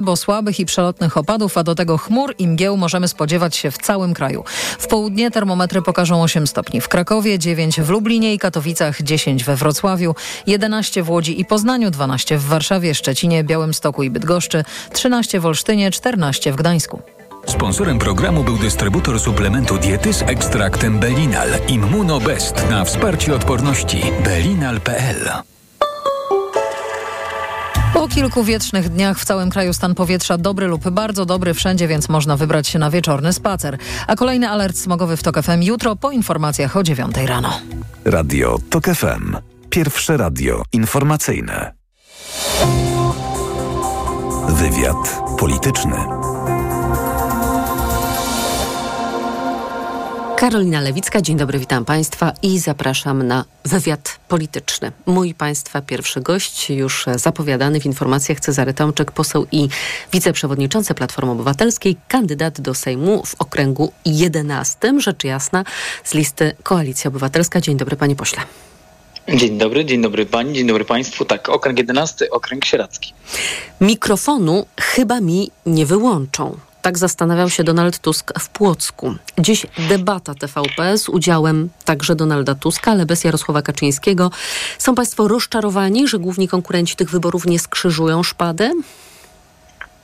bo słabych i przelotnych opadów, a do tego chmur i mgieł możemy spodziewać się w całym kraju. W południe termometry pokażą 8 stopni w Krakowie, 9 w Lublinie i Katowicach, 10 we Wrocławiu, 11 w Łodzi i Poznaniu, 12 w Warszawie, Szczecinie, Białymstoku i Bydgoszczy, 13 w Olsztynie, 14 w Gdańsku. Sponsorem programu był dystrybutor suplementu diety z ekstraktem Belinal Immunobest na wsparcie odporności belinal.pl. Kilku wietrznych dniach w całym kraju stan powietrza dobry lub bardzo dobry wszędzie, więc można wybrać się na wieczorny spacer. A kolejny alert smogowy w TOK FM jutro po informacjach o 9 rano. Radio TOK FM. Pierwsze radio informacyjne. Wywiad polityczny. Karolina Lewicka, dzień dobry, witam Państwa i zapraszam na wywiad polityczny. Mój Państwa pierwszy gość, już zapowiadany w informacjach Cezary Tomczyk, poseł i wiceprzewodniczący Platformy Obywatelskiej, kandydat do Sejmu w okręgu 11, rzecz jasna, z listy Koalicja Obywatelska. Dzień dobry, panie pośle. Dzień dobry, dzień dobry pani, dzień dobry państwu. Tak, okręg 11, okręg sieradzki. Mikrofonu chyba mi nie wyłączą. Tak zastanawiał się Donald Tusk w Płocku. Dziś debata TVP z udziałem także Donalda Tuska, ale bez Jarosława Kaczyńskiego. Są Państwo rozczarowani, że główni konkurenci tych wyborów nie skrzyżują szpady?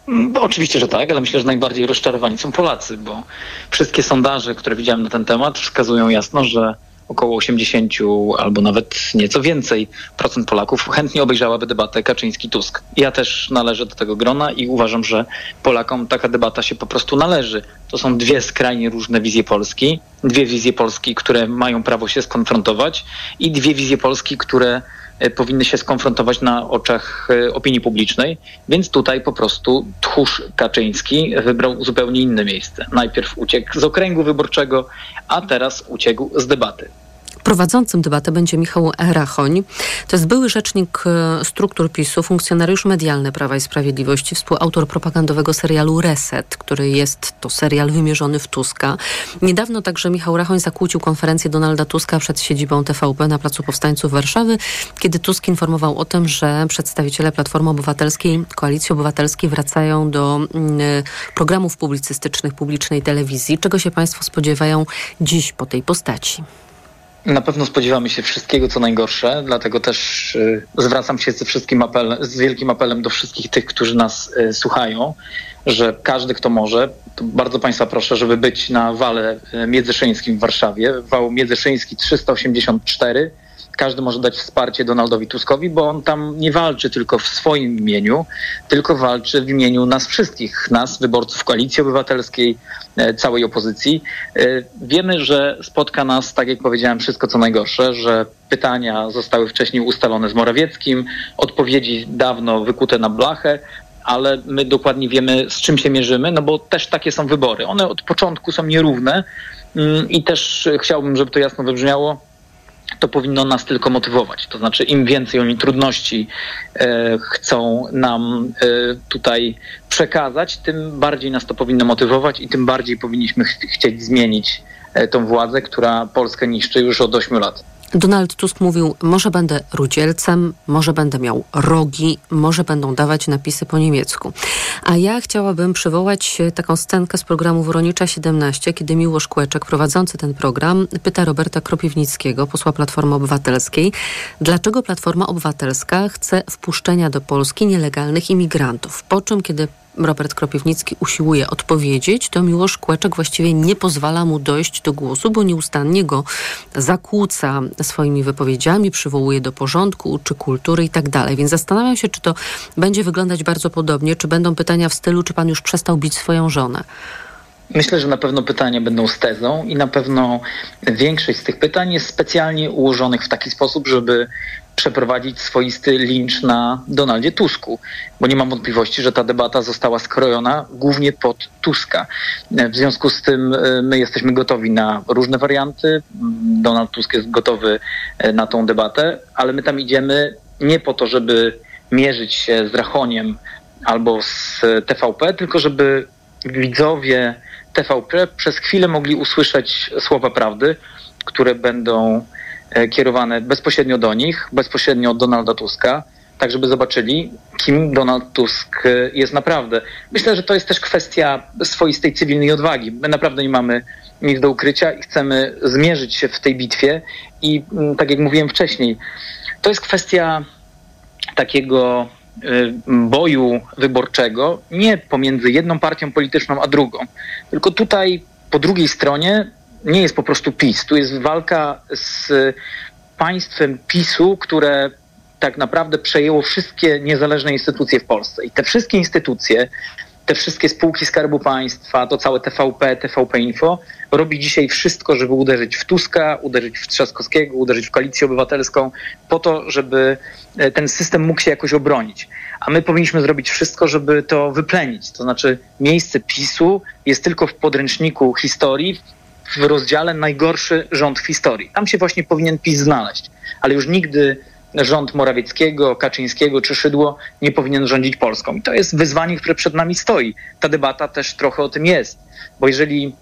No, oczywiście, że tak, ale myślę, że najbardziej rozczarowani są Polacy, bo wszystkie sondaże, które widziałem na ten temat, wskazują jasno, że około 80 albo nawet nieco więcej procent Polaków chętnie obejrzałaby debatę Kaczyński-Tusk. Ja też należę do tego grona i uważam, że Polakom taka debata się po prostu należy. To są dwie skrajnie różne wizje Polski, dwie wizje Polski, które mają prawo się skonfrontować i dwie wizje Polski, które powinny się skonfrontować na oczach e, opinii publicznej, więc tutaj po prostu tchórz Kaczyński wybrał zupełnie inne miejsce. Najpierw uciekł z okręgu wyborczego, a teraz uciekł z debaty. Prowadzącym debatę będzie Michał Rachoń. To jest były rzecznik e, struktur PiSu, funkcjonariusz medialny Prawa i Sprawiedliwości, współautor propagandowego serialu Reset, który jest to serial wymierzony w Tuska. Niedawno także Michał Rachoń zakłócił konferencję Donalda Tuska przed siedzibą TVP na Placu Powstańców Warszawy, kiedy Tusk informował o tym, że przedstawiciele Platformy Obywatelskiej, Koalicji Obywatelskiej wracają do mm, programów publicystycznych publicznej telewizji. Czego się Państwo spodziewają dziś po tej postaci? Na pewno spodziewamy się wszystkiego, co najgorsze, dlatego też y, zwracam się ze wszystkim apel, z wielkim apelem do wszystkich tych, którzy nas y, słuchają, że każdy, kto może, bardzo Państwa proszę, żeby być na wale y, międzyszyńskim w Warszawie, wał międzyszyński 384, każdy może dać wsparcie Donaldowi Tuskowi, bo on tam nie walczy tylko w swoim imieniu, tylko walczy w imieniu nas wszystkich, nas, wyborców Koalicji Obywatelskiej, e, całej opozycji. E, wiemy, że spotka nas, tak jak powiedziałem, wszystko co najgorsze, że pytania zostały wcześniej ustalone z Morawieckim, odpowiedzi dawno wykute na blachę, ale my dokładnie wiemy, z czym się mierzymy, no bo też takie są wybory. One od początku są nierówne mm, i też chciałbym, żeby to jasno wybrzmiało, to powinno nas tylko motywować. To znaczy, im więcej oni trudności e, chcą nam e, tutaj przekazać, tym bardziej nas to powinno motywować i tym bardziej powinniśmy ch chcieć zmienić e, tą władzę, która Polskę niszczy już od 8 lat. Donald Tusk mówił, może będę rudzielcem, może będę miał rogi, może będą dawać napisy po niemiecku. A ja chciałabym przywołać taką scenkę z programu Woronicza 17, kiedy Miłosz Kłeczek, prowadzący ten program, pyta Roberta Kropiwnickiego, posła Platformy Obywatelskiej, dlaczego Platforma Obywatelska chce wpuszczenia do Polski nielegalnych imigrantów. Po czym, kiedy Robert Kropiwnicki usiłuje odpowiedzieć, to Miłosz Kłeczek właściwie nie pozwala mu dojść do głosu, bo nieustannie go zakłóca swoimi wypowiedziami, przywołuje do porządku, czy kultury i tak dalej. Więc zastanawiam się, czy to będzie wyglądać bardzo podobnie, czy będą pytania w stylu, czy pan już przestał bić swoją żonę. Myślę, że na pewno pytania będą z tezą i na pewno większość z tych pytań jest specjalnie ułożonych w taki sposób, żeby przeprowadzić swoisty lincz na Donaldzie Tusku, bo nie mam wątpliwości, że ta debata została skrojona głównie pod Tuska. W związku z tym e, my jesteśmy gotowi na różne warianty. Donald Tusk jest gotowy e, na tą debatę, ale my tam idziemy nie po to, żeby mierzyć się z Rachoniem albo z TVP, tylko żeby widzowie TVP przez chwilę mogli usłyszeć słowa prawdy, które będą kierowane bezpośrednio do nich, bezpośrednio od Donalda Tuska, tak żeby zobaczyli, kim Donald Tusk jest naprawdę. Myślę, że to jest też kwestia swoistej cywilnej odwagi. My naprawdę nie mamy nic do ukrycia i chcemy zmierzyć się w tej bitwie. I mm, tak jak mówiłem wcześniej, to jest kwestia takiego y, boju wyborczego nie pomiędzy jedną partią polityczną a drugą, tylko tutaj po drugiej stronie nie jest po prostu PiS. Tu jest walka z państwem PiSu, które tak naprawdę przejęło wszystkie niezależne instytucje w Polsce. I te wszystkie instytucje, te wszystkie spółki Skarbu Państwa, to całe TVP, TVP Info, robi dzisiaj wszystko, żeby uderzyć w Tuska, uderzyć w Trzaskowskiego, uderzyć w Koalicję Obywatelską, po to, żeby e, ten system mógł się jakoś obronić. A my powinniśmy zrobić wszystko, żeby to wyplenić. To znaczy miejsce PiSu jest tylko w podręczniku historii, w rozdziale najgorszy rząd w historii. Tam się właśnie powinien PiS znaleźć. Ale już nigdy rząd Morawieckiego, Kaczyńskiego czy Szydło nie powinien rządzić Polską. I to jest wyzwanie, które przed nami stoi. Ta debata też trochę o tym jest. Bo jeżeli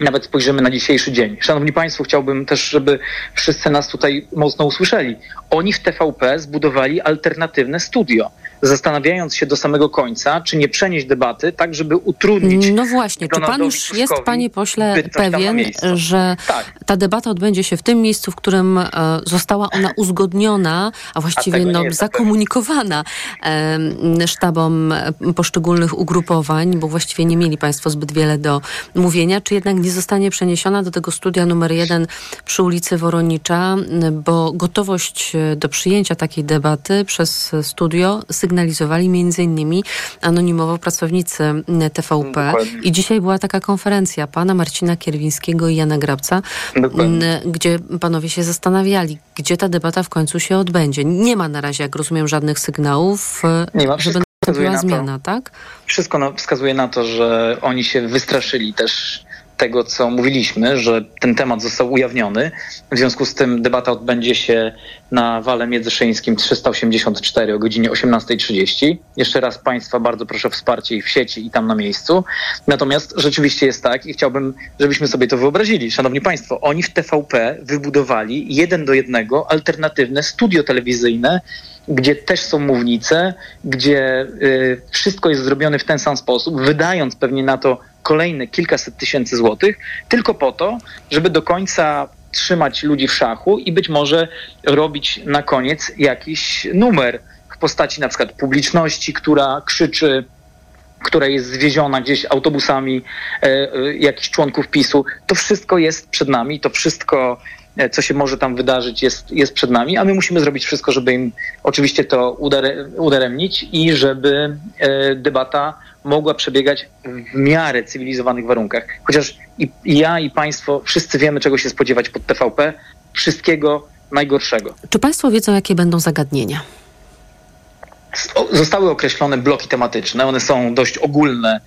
nawet spojrzymy na dzisiejszy dzień. Szanowni Państwo, chciałbym też, żeby wszyscy nas tutaj mocno usłyszeli. Oni w TVP zbudowali alternatywne studio zastanawiając się do samego końca, czy nie przenieść debaty tak, żeby utrudnić. No właśnie, czy pan już jest, panie pośle, pewien, że tak. ta debata odbędzie się w tym miejscu, w którym e, została ona uzgodniona, a właściwie a no, zakomunikowana e, sztabom poszczególnych ugrupowań, bo właściwie nie mieli państwo zbyt wiele do mówienia, czy jednak nie zostanie przeniesiona do tego studia numer jeden przy ulicy Woronicza, bo gotowość do przyjęcia takiej debaty przez studio sygnalizowali między innymi anonimowo pracownicy TVP. Dokładnie. I dzisiaj była taka konferencja pana Marcina Kierwińskiego i Jana Grabca, Dokładnie. gdzie panowie się zastanawiali, gdzie ta debata w końcu się odbędzie. Nie ma na razie, jak rozumiem, żadnych sygnałów, Nie ma, żeby nastąpiła zmiana, tak? Wszystko wskazuje na to, że oni się wystraszyli też tego, co mówiliśmy, że ten temat został ujawniony. W związku z tym debata odbędzie się na Wale Międzyszyńskim 384 o godzinie 18.30. Jeszcze raz Państwa bardzo proszę o wsparcie i w sieci i tam na miejscu. Natomiast rzeczywiście jest tak i chciałbym, żebyśmy sobie to wyobrazili. Szanowni Państwo, oni w TVP wybudowali jeden do jednego alternatywne studio telewizyjne, gdzie też są mównice, gdzie y, wszystko jest zrobione w ten sam sposób, wydając pewnie na to kolejne kilkaset tysięcy złotych, tylko po to, żeby do końca trzymać ludzi w szachu i być może robić na koniec jakiś numer w postaci na przykład publiczności, która krzyczy która jest zwieziona gdzieś autobusami e, e, jakichś członków PiSu. To wszystko jest przed nami, to wszystko, e, co się może tam wydarzyć, jest, jest przed nami, a my musimy zrobić wszystko, żeby im oczywiście to udaremnić i żeby e, debata mogła przebiegać w miarę cywilizowanych warunkach. Chociaż i, i ja, i Państwo wszyscy wiemy, czego się spodziewać pod TVP. Wszystkiego najgorszego. Czy Państwo wiedzą, jakie będą zagadnienia? Zostały określone bloki tematyczne, one są dość ogólne.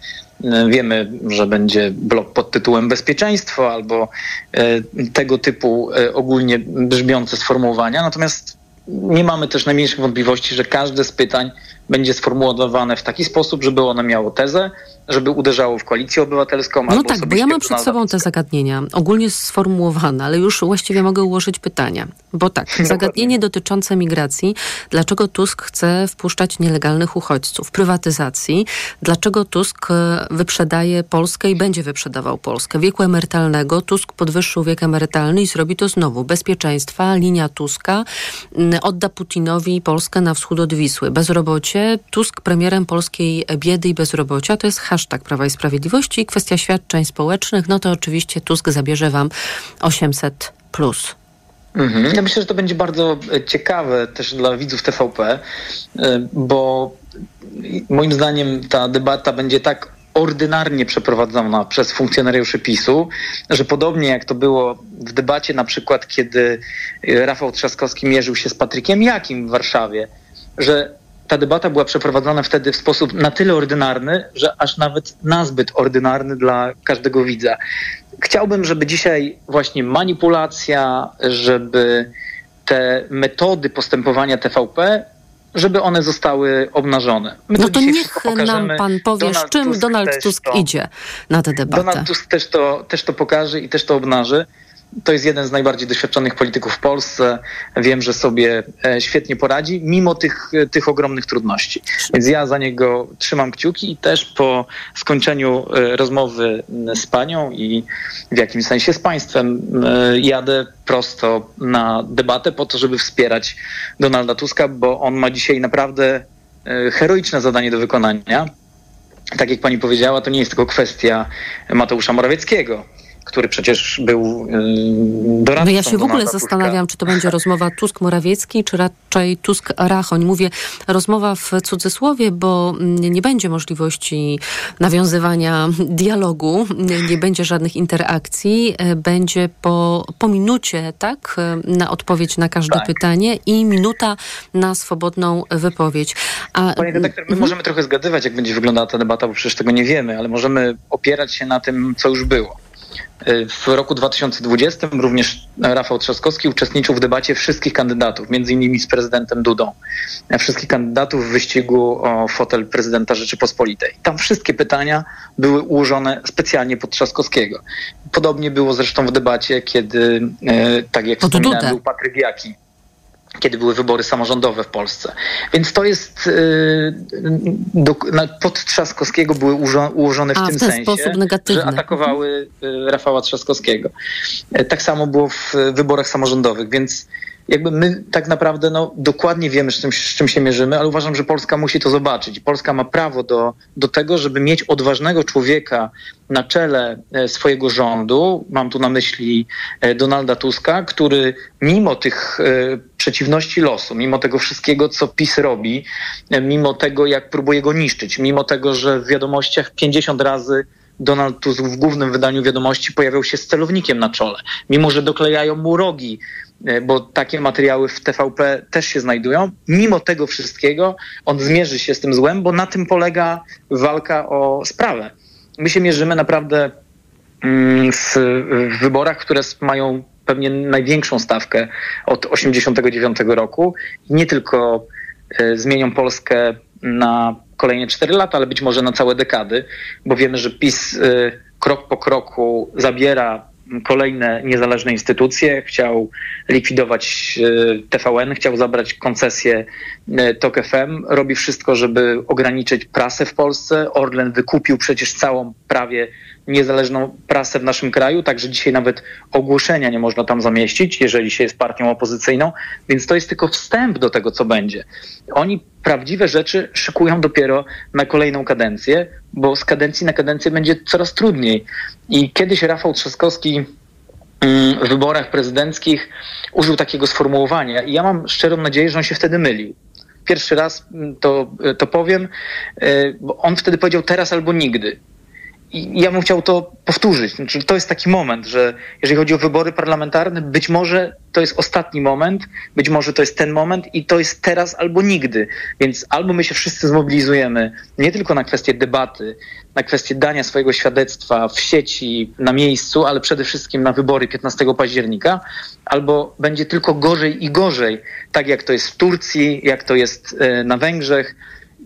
Wiemy, że będzie blok pod tytułem bezpieczeństwo albo e, tego typu e, ogólnie brzmiące sformułowania. Natomiast nie mamy też najmniejszych wątpliwości, że każde z pytań będzie sformułowane w taki sposób, żeby ono miało tezę, żeby uderzało w koalicję obywatelską. No tak, bo ja mam przed sobą te zagadnienia, ogólnie sformułowane, ale już właściwie mogę ułożyć pytania. Bo tak, zagadnienie dotyczące migracji. Dlaczego Tusk chce wpuszczać nielegalnych uchodźców? Prywatyzacji. Dlaczego Tusk e, wyprzedaje Polskę i będzie wyprzedawał Polskę? Wieku emerytalnego. Tusk podwyższył wiek emerytalny i zrobi to znowu. Bezpieczeństwa, linia Tuska odda Putinowi Polskę na wschód od Wisły. Bezrobocie. Tusk premierem polskiej biedy i bezrobocia to jest hashtag Prawa i Sprawiedliwości kwestia świadczeń społecznych, no to oczywiście Tusk zabierze wam 800 plus. Mhm. Ja myślę, że to będzie bardzo e, ciekawe też dla widzów TVP, e, bo moim zdaniem ta debata będzie tak ordynarnie przeprowadzona przez funkcjonariuszy PiSu, że podobnie jak to było w debacie na przykład, kiedy Rafał Trzaskowski mierzył się z Patrykiem Jakim w Warszawie, że ta debata była przeprowadzona wtedy w sposób na tyle ordynarny, że aż nawet nazbyt ordynarny dla każdego widza. Chciałbym, żeby dzisiaj właśnie manipulacja, żeby te metody postępowania TVP żeby one zostały obnażone. My no to, to niech nam pan powie, Donald czym Tusk Donald Tusk to, idzie na tę debatę. Donald Tusk też to, też to pokaże i też to obnaży. To jest jeden z najbardziej doświadczonych polityków w Polsce. Wiem, że sobie e, świetnie poradzi, mimo tych, tych ogromnych trudności. Więc ja za niego trzymam kciuki i też po skończeniu e, rozmowy z panią i w jakimś sensie z państwem e, jadę prosto na debatę po to, żeby wspierać Donalda Tuska, bo on ma dzisiaj naprawdę heroiczne zadanie do wykonania. Tak jak pani powiedziała, to nie jest tylko kwestia Mateusza Morawieckiego który przecież był doradcą. No ja się w ogóle zastanawiam, czy to będzie rozmowa Tusk-Morawiecki, czy raczej Tusk-Rachoń. Mówię rozmowa w cudzysłowie, bo nie będzie możliwości nawiązywania dialogu, nie będzie żadnych interakcji, będzie po, po minucie, tak, na odpowiedź na każde tak. pytanie i minuta na swobodną wypowiedź. A... Panie redaktor, my mhm. możemy trochę zgadywać, jak będzie wyglądała ta debata, bo przecież tego nie wiemy, ale możemy opierać się na tym, co już było. W roku 2020 również Rafał Trzaskowski uczestniczył w debacie wszystkich kandydatów, między innymi z prezydentem Dudą. Wszystkich kandydatów w wyścigu o fotel prezydenta Rzeczypospolitej. Tam wszystkie pytania były ułożone specjalnie pod Trzaskowskiego. Podobnie było zresztą w debacie, kiedy, e, tak jak wspominałem, był Patryk Jaki kiedy były wybory samorządowe w Polsce. Więc to jest y, do, pod Trzaskowskiego były ułożone w A, tym w ten sensie, sposób negatywny. że atakowały y, Rafała Trzaskowskiego. E, tak samo było w wyborach samorządowych, więc jakby my tak naprawdę no, dokładnie wiemy, z czym, z czym się mierzymy, ale uważam, że Polska musi to zobaczyć. Polska ma prawo do, do tego, żeby mieć odważnego człowieka na czele e, swojego rządu. Mam tu na myśli e, Donalda Tuska, który mimo tych e, przeciwności losu, mimo tego wszystkiego, co PiS robi, mimo tego, jak próbuje go niszczyć, mimo tego, że w wiadomościach 50 razy Donald Tusk w głównym wydaniu wiadomości pojawiał się z celownikiem na czole, mimo że doklejają mu rogi bo takie materiały w TVP też się znajdują. Mimo tego wszystkiego on zmierzy się z tym złem, bo na tym polega walka o sprawę. My się mierzymy naprawdę mm, w, wyborach, które mają pewnie największą stawkę od 1989 roku. Nie tylko e, zmienią Polskę na kolejne 4 lata, ale być może na całe dekady, bo wiemy, że PiS e, krok po kroku zabiera kolejne niezależne instytucje, chciał likwidować e, TVN, chciał zabrać koncesję e, TOK FM, robi wszystko, żeby ograniczyć prasę w Polsce. Orlen wykupił przecież całą prawie niezależną prasę w naszym kraju, także dzisiaj nawet ogłoszenia nie można tam zamieścić, jeżeli się jest partią opozycyjną, więc to jest tylko wstęp do tego, co będzie. Oni prawdziwe rzeczy szykują dopiero na kolejną kadencję, bo z kadencji na kadencję będzie coraz trudniej. I kiedyś Rafał Trzaskowski mm, w wyborach prezydenckich użył takiego sformułowania i ja mam szczerą nadzieję, że on się wtedy mylił. Pierwszy raz mm, to, to powiem, e, bo on wtedy powiedział teraz albo nigdy. Ja bym chciał to powtórzyć. Znaczy, to jest taki moment, że jeżeli chodzi o wybory parlamentarne, być może to jest ostatni moment, być może to jest ten moment i to jest teraz albo nigdy. Więc albo my się wszyscy zmobilizujemy nie tylko na kwestię debaty, na kwestię dania swojego świadectwa w sieci, na miejscu, ale przede wszystkim na wybory 15 października, albo będzie tylko gorzej i gorzej, tak jak to jest w Turcji, jak to jest e, na Węgrzech.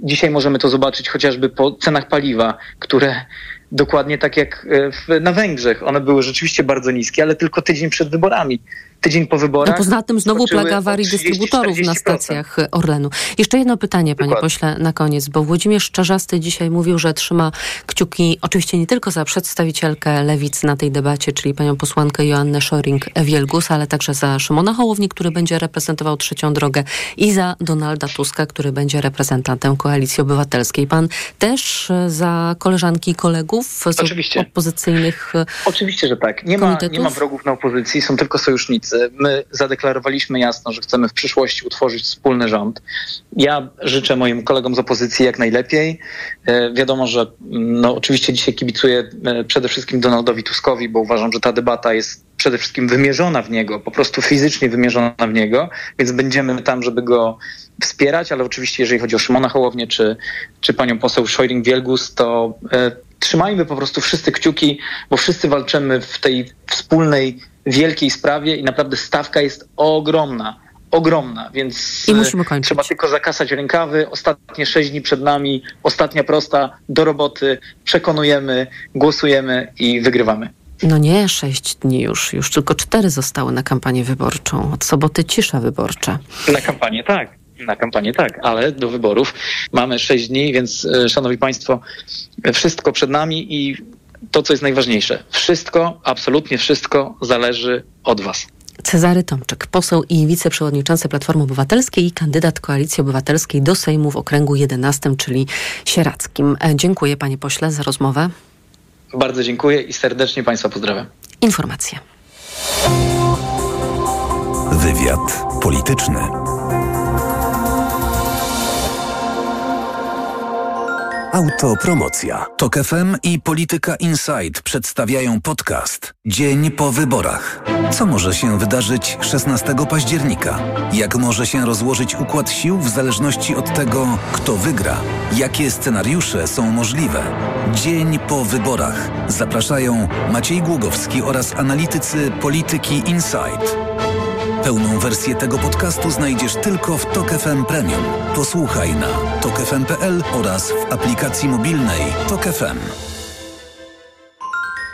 Dzisiaj możemy to zobaczyć chociażby po cenach paliwa, które dokładnie tak jak e, w, na Węgrzech. One były rzeczywiście bardzo niskie, ale tylko tydzień przed wyborami tydzień po wyborach. No poza tym znowu plaga awarii dystrybutorów na stacjach Orlenu. Jeszcze jedno pytanie, panie Dokładnie. pośle, na koniec, bo Włodzimierz Czarzasty dzisiaj mówił, że trzyma kciuki oczywiście nie tylko za przedstawicielkę Lewicy na tej debacie, czyli panią posłankę Joannę Szoring-Wielgus, ale także za Szymona Hołowni, który będzie reprezentował trzecią drogę i za Donalda Tuska, który będzie reprezentantem Koalicji Obywatelskiej. Pan też za koleżanki i kolegów z Oczywiście. opozycyjnych Oczywiście, że tak. Nie ma, nie ma wrogów na opozycji, są tylko sojusznicy. My zadeklarowaliśmy jasno, że chcemy w przyszłości utworzyć wspólny rząd. Ja życzę moim kolegom z opozycji jak najlepiej. E, wiadomo, że mm, no, oczywiście dzisiaj kibicuję e, przede wszystkim Donaldowi Tuskowi, bo uważam, że ta debata jest przede wszystkim wymierzona w niego, po prostu fizycznie wymierzona w niego, więc będziemy tam, żeby go wspierać, ale oczywiście jeżeli chodzi o Szymona Hołownię czy, czy panią poseł Szojring-Wielgus, to e, trzymajmy po prostu wszyscy kciuki, bo wszyscy walczymy w tej wspólnej wielkiej sprawie i naprawdę stawka jest ogromna. Ogromna, więc I musimy kończyć. trzeba tylko zakasać rękawy. Ostatnie sześć dni przed nami, ostatnia prosta do roboty. Przekonujemy, głosujemy i wygrywamy. No nie, sześć dni już. Już tylko cztery zostały na kampanię wyborczą. Od soboty cisza wyborcza. Na kampanię tak. Na kampanię tak, ale do wyborów mamy sześć dni, więc e, szanowni państwo, wszystko przed nami i to, co jest najważniejsze, wszystko, absolutnie wszystko zależy od was. Cezary Tomczyk, poseł i wiceprzewodniczący Platformy Obywatelskiej i kandydat Koalicji Obywatelskiej do Sejmu w okręgu 11, czyli sieradzkim. E, dziękuję panie pośle za rozmowę. Bardzo dziękuję i serdecznie państwa pozdrawiam. Informacje. Wywiad polityczny. Autopromocja. Tok FM i Polityka Insight przedstawiają podcast Dzień po wyborach. Co może się wydarzyć 16 października? Jak może się rozłożyć układ sił w zależności od tego, kto wygra? Jakie scenariusze są możliwe? Dzień po wyborach. Zapraszają Maciej Głogowski oraz analitycy Polityki Insight. Pełną wersję tego podcastu znajdziesz tylko w Tok FM Premium. Posłuchaj na tokefm.pl oraz w aplikacji mobilnej Tok FM.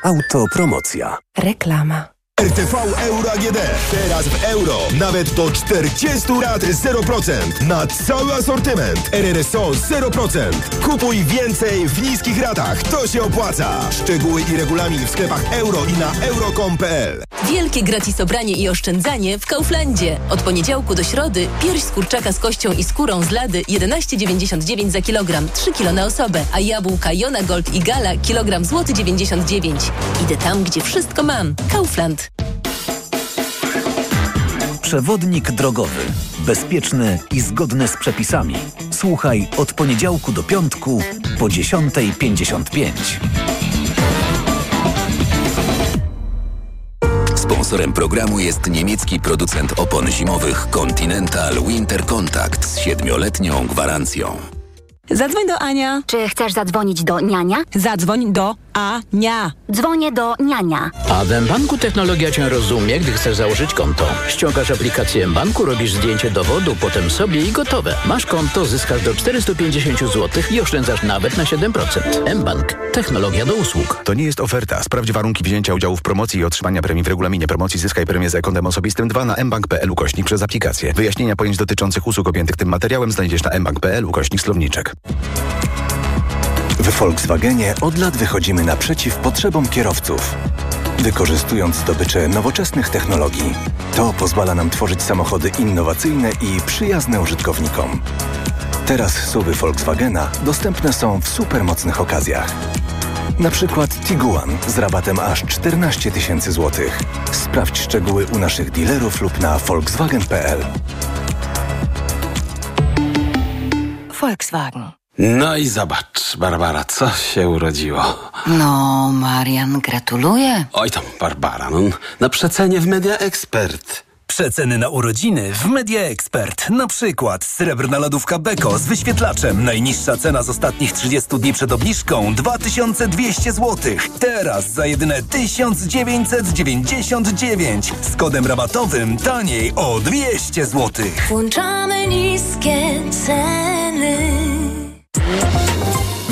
Autopromocja. Reklama. RTV Euro AGD. Teraz w euro. Nawet do 40 lat 0%. Na cały asortyment. RRSO 0%. Kupuj więcej w niskich ratach. To się opłaca. Szczegóły i regulamin w sklepach euro i na euro.com.pl Wielkie gratis obranie i oszczędzanie w Kauflandzie. Od poniedziałku do środy pierś z kurczaka z kością i skórą z lady 11,99 za kilogram, 3 kilo na osobę, a jabłka Jona Gold i Gala kilogram złoty 99. Idę tam, gdzie wszystko mam. Kaufland. Przewodnik drogowy. Bezpieczny i zgodny z przepisami. Słuchaj od poniedziałku do piątku po 10.55. Sponsorem programu jest niemiecki producent opon zimowych Continental Winter Contact z siedmioletnią gwarancją. Zadzwoń do Ania. Czy chcesz zadzwonić do niania? Zadzwoń do Ania. Dzwonię do niania. A w mBanku technologia Cię rozumie, gdy chcesz założyć konto. Ściągasz aplikację mBanku, robisz zdjęcie dowodu, potem sobie i gotowe. Masz konto, zyskasz do 450 zł i oszczędzasz nawet na 7%. mBank. Technologia do usług. To nie jest oferta. Sprawdź warunki wzięcia udziału w promocji i otrzymania premii w regulaminie promocji. Zyskaj premię za kontem osobistym 2 na mbank.pl ukośnik przez aplikację. Wyjaśnienia pojęć dotyczących usług objętych tym materiałem znajdziesz na mbank.pl ukośnik słowniczek. W Volkswagenie od lat wychodzimy naprzeciw potrzebom kierowców. Wykorzystując zdobycze nowoczesnych technologii. To pozwala nam tworzyć samochody innowacyjne i przyjazne użytkownikom. Teraz suwy Volkswagena dostępne są w supermocnych okazjach. Na przykład Tiguan z rabatem aż 14 tysięcy złotych. Sprawdź szczegóły u naszych dealerów lub na volkswagen.pl. Volkswagen. No i zobacz, Barbara, co się urodziło. No, Marian, gratuluję. Oj tam, Barbara, no, na przecenie w Media Expert. Przeceny na urodziny w Media Expert. Na przykład srebrna lodówka Beko z wyświetlaczem. Najniższa cena z ostatnich 30 dni przed obniżką 2200 zł. Teraz za jedyne 1999. Z kodem rabatowym taniej o 200 zł. Włączamy niskie ceny.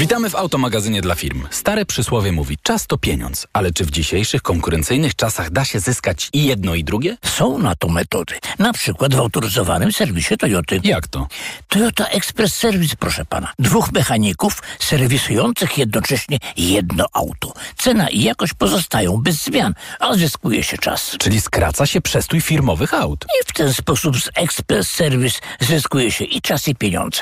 Witamy w automagazynie dla firm. Stare przysłowie mówi, czas to pieniądz, ale czy w dzisiejszych konkurencyjnych czasach da się zyskać i jedno i drugie? Są na to metody. Na przykład w autoryzowanym serwisie Toyoty. Jak to? Toyota Express Service, proszę pana. Dwóch mechaników serwisujących jednocześnie jedno auto. Cena i jakość pozostają bez zmian, a zyskuje się czas. Czyli skraca się przestój firmowych aut. I w ten sposób z Express Service zyskuje się i czas i pieniądze.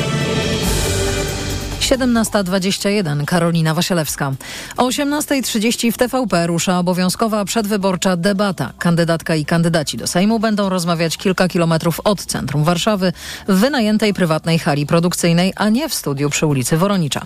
17.21 Karolina Wasielewska. O 18.30 w TVP rusza obowiązkowa przedwyborcza debata. Kandydatka i kandydaci do Sejmu będą rozmawiać kilka kilometrów od centrum Warszawy w wynajętej prywatnej hali produkcyjnej, a nie w studiu przy ulicy Woronicza.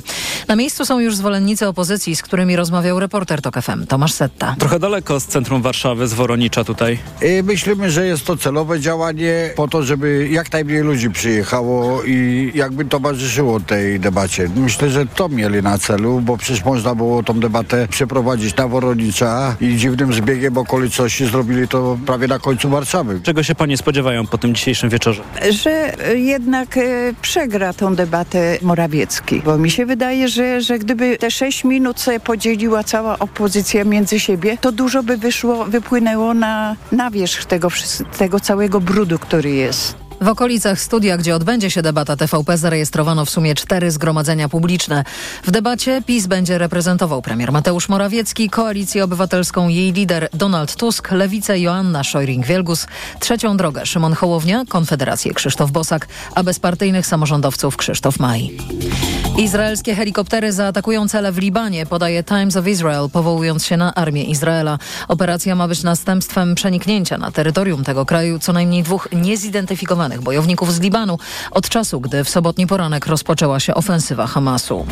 Na miejscu są już zwolennicy opozycji, z którymi rozmawiał reporter TOK FM Tomasz Setta. Trochę daleko z centrum Warszawy, z Woronicza tutaj. Myślimy, że jest to celowe działanie po to, żeby jak najmniej ludzi przyjechało i jakby towarzyszyło tej debacie. Myślę, że to mieli na celu, bo przecież można było tą debatę przeprowadzić na Woronicza i dziwnym zbiegiem okoliczności zrobili to prawie na końcu Warszawy. Czego się panie spodziewają po tym dzisiejszym wieczorze? Że jednak e, przegra tą debatę Morawiecki, bo mi się wydaje, że, że gdyby te sześć minut sobie podzieliła cała opozycja między siebie, to dużo by wyszło, wypłynęło na, na wierzch tego, tego całego brudu, który jest. W okolicach studia, gdzie odbędzie się debata TVP, zarejestrowano w sumie cztery zgromadzenia publiczne. W debacie PiS będzie reprezentował premier Mateusz Morawiecki, Koalicję Obywatelską jej lider Donald Tusk, Lewicę Joanna Szojring-Wielgus, Trzecią Drogę Szymon Hołownia, Konfederację Krzysztof Bosak, a bezpartyjnych samorządowców Krzysztof Maj. Izraelskie helikoptery zaatakują cele w Libanie, podaje Times of Israel, powołując się na armię Izraela. Operacja ma być następstwem przeniknięcia na terytorium tego kraju co najmniej dwóch niezidentyfikowanych bojowników z Libanu od czasu, gdy w sobotni poranek rozpoczęła się ofensywa Hamasu.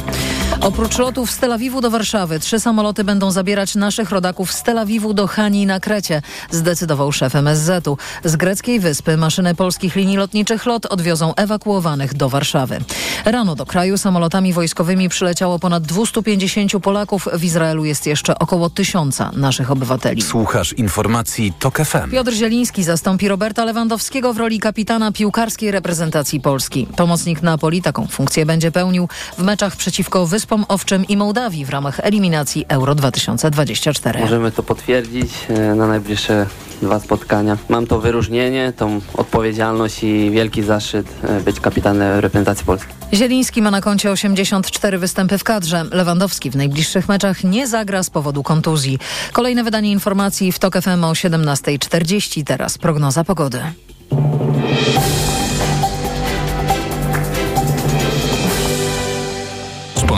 Oprócz lotów z Tel Awiwu do Warszawy, trzy samoloty będą zabierać naszych rodaków z Tel Awiwu do Hani na Krecie, zdecydował szef MSZ-u. Z greckiej wyspy maszyny polskich linii lotniczych LOT odwiozą ewakuowanych do Warszawy. Rano do kraju samolotami wojskowymi przyleciało ponad 250 Polaków. W Izraelu jest jeszcze około tysiąca naszych obywateli. Słuchasz informacji TOK FM. Piotr Zieliński zastąpi Roberta Lewandowskiego w roli kapitana piłkarskiej reprezentacji Polski. Pomocnik Napoli taką funkcję będzie pełnił w meczach przeciwko Wyspom Owczym i Mołdawii w ramach eliminacji Euro 2024. Możemy to potwierdzić e, na najbliższe dwa spotkania. Mam to wyróżnienie, tą odpowiedzialność i wielki zaszczyt e, być kapitanem reprezentacji Polski. Zieliński ma na koncie 84 występy w kadrze. Lewandowski w najbliższych meczach nie zagra z powodu kontuzji. Kolejne wydanie informacji w TOK FM o 17.40. Teraz prognoza pogody.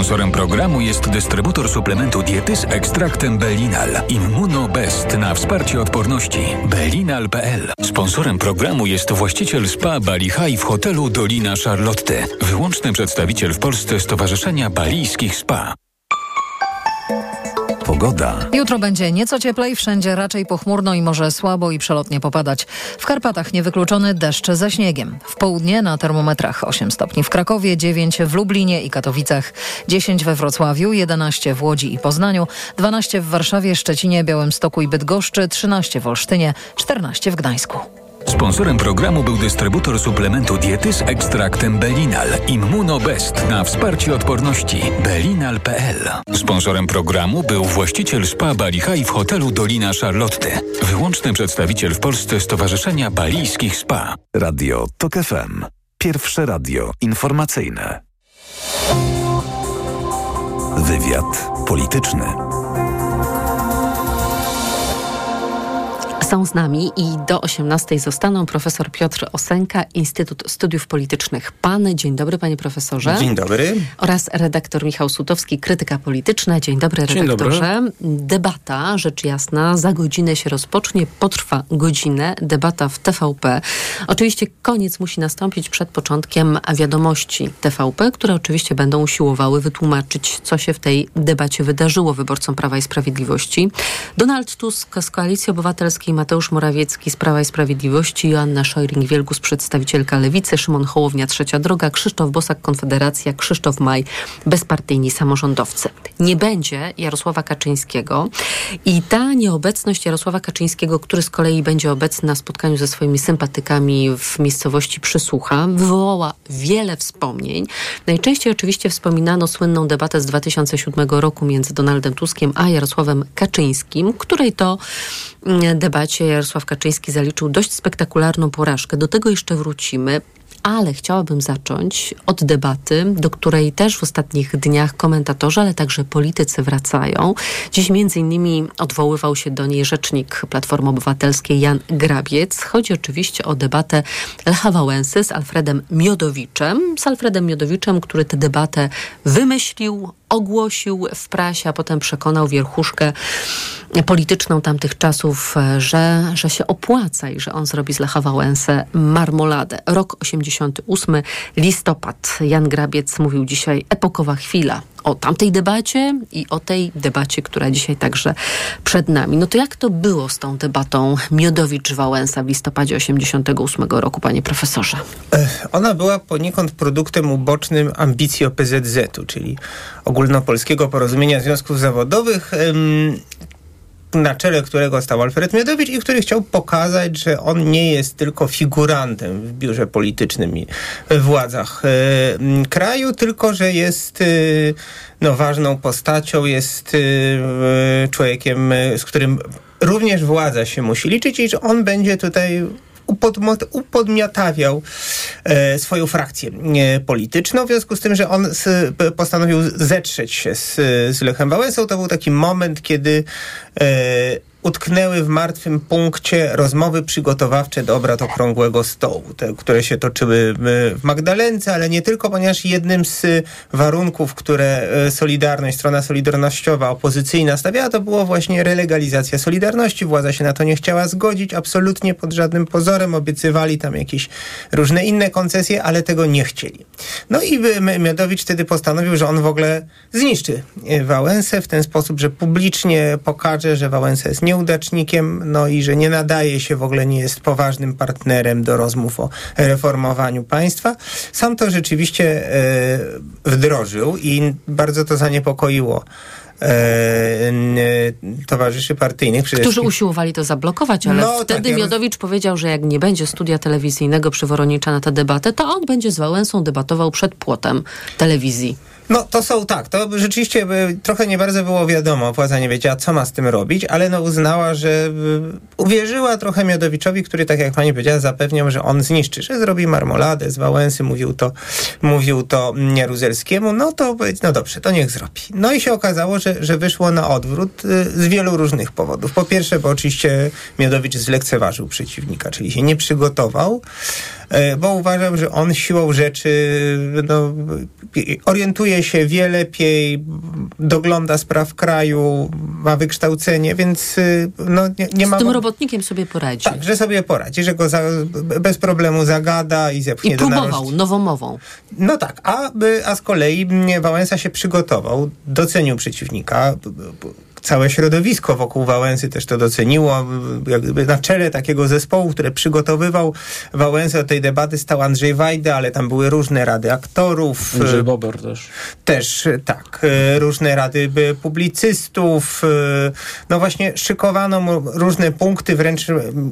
Sponsorem programu jest dystrybutor suplementu diety z ekstraktem Belinal Immunobest na wsparcie odporności belinal.pl. Sponsorem programu jest właściciel spa Bali High w hotelu Dolina Charlotte, wyłączny przedstawiciel w Polsce Stowarzyszenia Balijskich Spa. Pogoda. Jutro będzie nieco cieplej, wszędzie raczej pochmurno i może słabo i przelotnie popadać. W Karpatach niewykluczony deszcz ze śniegiem. W południe na termometrach 8 stopni w Krakowie, 9 w Lublinie i Katowicach, 10 we Wrocławiu, 11 w Łodzi i Poznaniu, 12 w Warszawie, Szczecinie, Białymstoku i Bydgoszczy, 13 w Olsztynie, 14 w Gdańsku. Sponsorem programu był dystrybutor suplementu diety z ekstraktem Belinal Immunobest na wsparcie odporności belinal.pl. Sponsorem programu był właściciel spa Bali High w hotelu Dolina Charlotte, wyłączny przedstawiciel w Polsce Stowarzyszenia Balijskich Spa. Radio TOK FM. Pierwsze radio informacyjne. Wywiad polityczny. Są z nami i do 18 zostaną profesor Piotr Osenka, Instytut Studiów Politycznych PAN. Dzień dobry panie profesorze. Dzień dobry. Oraz redaktor Michał Sutowski, krytyka polityczna. Dzień dobry Dzień redaktorze. Debata, rzecz jasna, za godzinę się rozpocznie, potrwa godzinę. Debata w TVP. Oczywiście koniec musi nastąpić przed początkiem wiadomości TVP, które oczywiście będą usiłowały wytłumaczyć, co się w tej debacie wydarzyło wyborcom Prawa i Sprawiedliwości. Donald Tusk z Koalicji Obywatelskiej Mateusz Morawiecki z Prawa i Sprawiedliwości, Joanna Szojring-Wielgus, przedstawicielka Lewicy, Szymon Hołownia, Trzecia Droga, Krzysztof Bosak, Konfederacja, Krzysztof Maj, bezpartyjni samorządowcy. Nie będzie Jarosława Kaczyńskiego i ta nieobecność Jarosława Kaczyńskiego, który z kolei będzie obecny na spotkaniu ze swoimi sympatykami w miejscowości Przysłucha, wywołała wiele wspomnień. Najczęściej oczywiście wspominano słynną debatę z 2007 roku między Donaldem Tuskiem a Jarosławem Kaczyńskim, której to debacie Jarosław Kaczyński zaliczył dość spektakularną porażkę. Do tego jeszcze wrócimy ale chciałabym zacząć od debaty, do której też w ostatnich dniach komentatorzy, ale także politycy wracają. Dziś między innymi odwoływał się do niej rzecznik Platformy Obywatelskiej Jan Grabiec. Chodzi oczywiście o debatę Lecha Wałęsy z Alfredem Miodowiczem. Z Alfredem Miodowiczem, który tę debatę wymyślił, ogłosił w prasie, a potem przekonał wierchuszkę polityczną tamtych czasów, że, że się opłaca i że on zrobi z Lecha Wałęsę marmoladę. Rok 88, listopad. Jan Grabiec mówił dzisiaj epokowa chwila. O tamtej debacie i o tej debacie, która dzisiaj także przed nami. No to jak to było z tą debatą Miodowicz-Wałęsa w listopadzie 88 roku, panie profesorze? Ona była poniekąd produktem ubocznym ambicji OPZZ-u, czyli Ogólnopolskiego Porozumienia Związków Zawodowych na czele którego stał Alfred Miodowicz i który chciał pokazać, że on nie jest tylko figurantem w biurze politycznym i władzach e, kraju, tylko że jest e, no, ważną postacią, jest e, człowiekiem, z którym również władza się musi liczyć i że on będzie tutaj upodmiotawiał e, swoją frakcję e, polityczną, w związku z tym, że on postanowił zetrzeć się z, z Lechem Wałęsą. To był taki moment, kiedy e, utknęły w martwym punkcie rozmowy przygotowawcze do obrad Okrągłego Stołu, te, które się toczyły w Magdalence, ale nie tylko, ponieważ jednym z warunków, które e, Solidarność, strona solidarnościowa, opozycyjna stawiała, to było właśnie relegalizacja Solidarności. Władza się na to nie chciała zgodzić, absolutnie pod żadnym pozorem. Obiecywali tam jakieś różne inne koncesje, ale tego nie chcieli. No i Miodowicz wtedy postanowił, że on w ogóle zniszczy e, Wałęsę w ten sposób, że publicznie pokaże, że Wałęsa jest nie nieudacznikiem, no i że nie nadaje się w ogóle, nie jest poważnym partnerem do rozmów o reformowaniu państwa. Sam to rzeczywiście e, wdrożył i bardzo to zaniepokoiło e, towarzyszy partyjnych. Którzy usiłowali to zablokować, ale no, wtedy tak, Miodowicz powiedział, że jak nie będzie studia telewizyjnego przy Woronicza na tę debatę, to on będzie z Wałęsą debatował przed płotem telewizji. No to są tak, to rzeczywiście trochę nie bardzo było wiadomo, władza nie wiedziała co ma z tym robić, ale no uznała, że uwierzyła trochę Miodowiczowi, który tak jak pani powiedziała zapewniał, że on zniszczy, że zrobi marmoladę z Wałęsy, mówił to, mówił to Jaruzelskiemu, no to no dobrze, to niech zrobi. No i się okazało, że, że wyszło na odwrót y, z wielu różnych powodów. Po pierwsze, bo oczywiście Miodowicz zlekceważył przeciwnika, czyli się nie przygotował, bo uważam, że on siłą rzeczy no, orientuje się wie lepiej, dogląda spraw kraju, ma wykształcenie, więc y, no, nie, nie ma... Z tym robotnikiem sobie poradzi. Tak, że sobie poradzi, że go za, bez problemu zagada i zepchnie I próbował do nowomową. No tak, a, a z kolei Wałęsa się przygotował, docenił przeciwnika, całe środowisko wokół Wałęsy też to doceniło. Jakby na czele takiego zespołu, które przygotowywał Wałęsę do tej debaty stał Andrzej Wajda, ale tam były różne rady aktorów. Andrzej Bober też. Też, tak. E, różne rady publicystów. E, no właśnie szykowano mu różne punkty, wręcz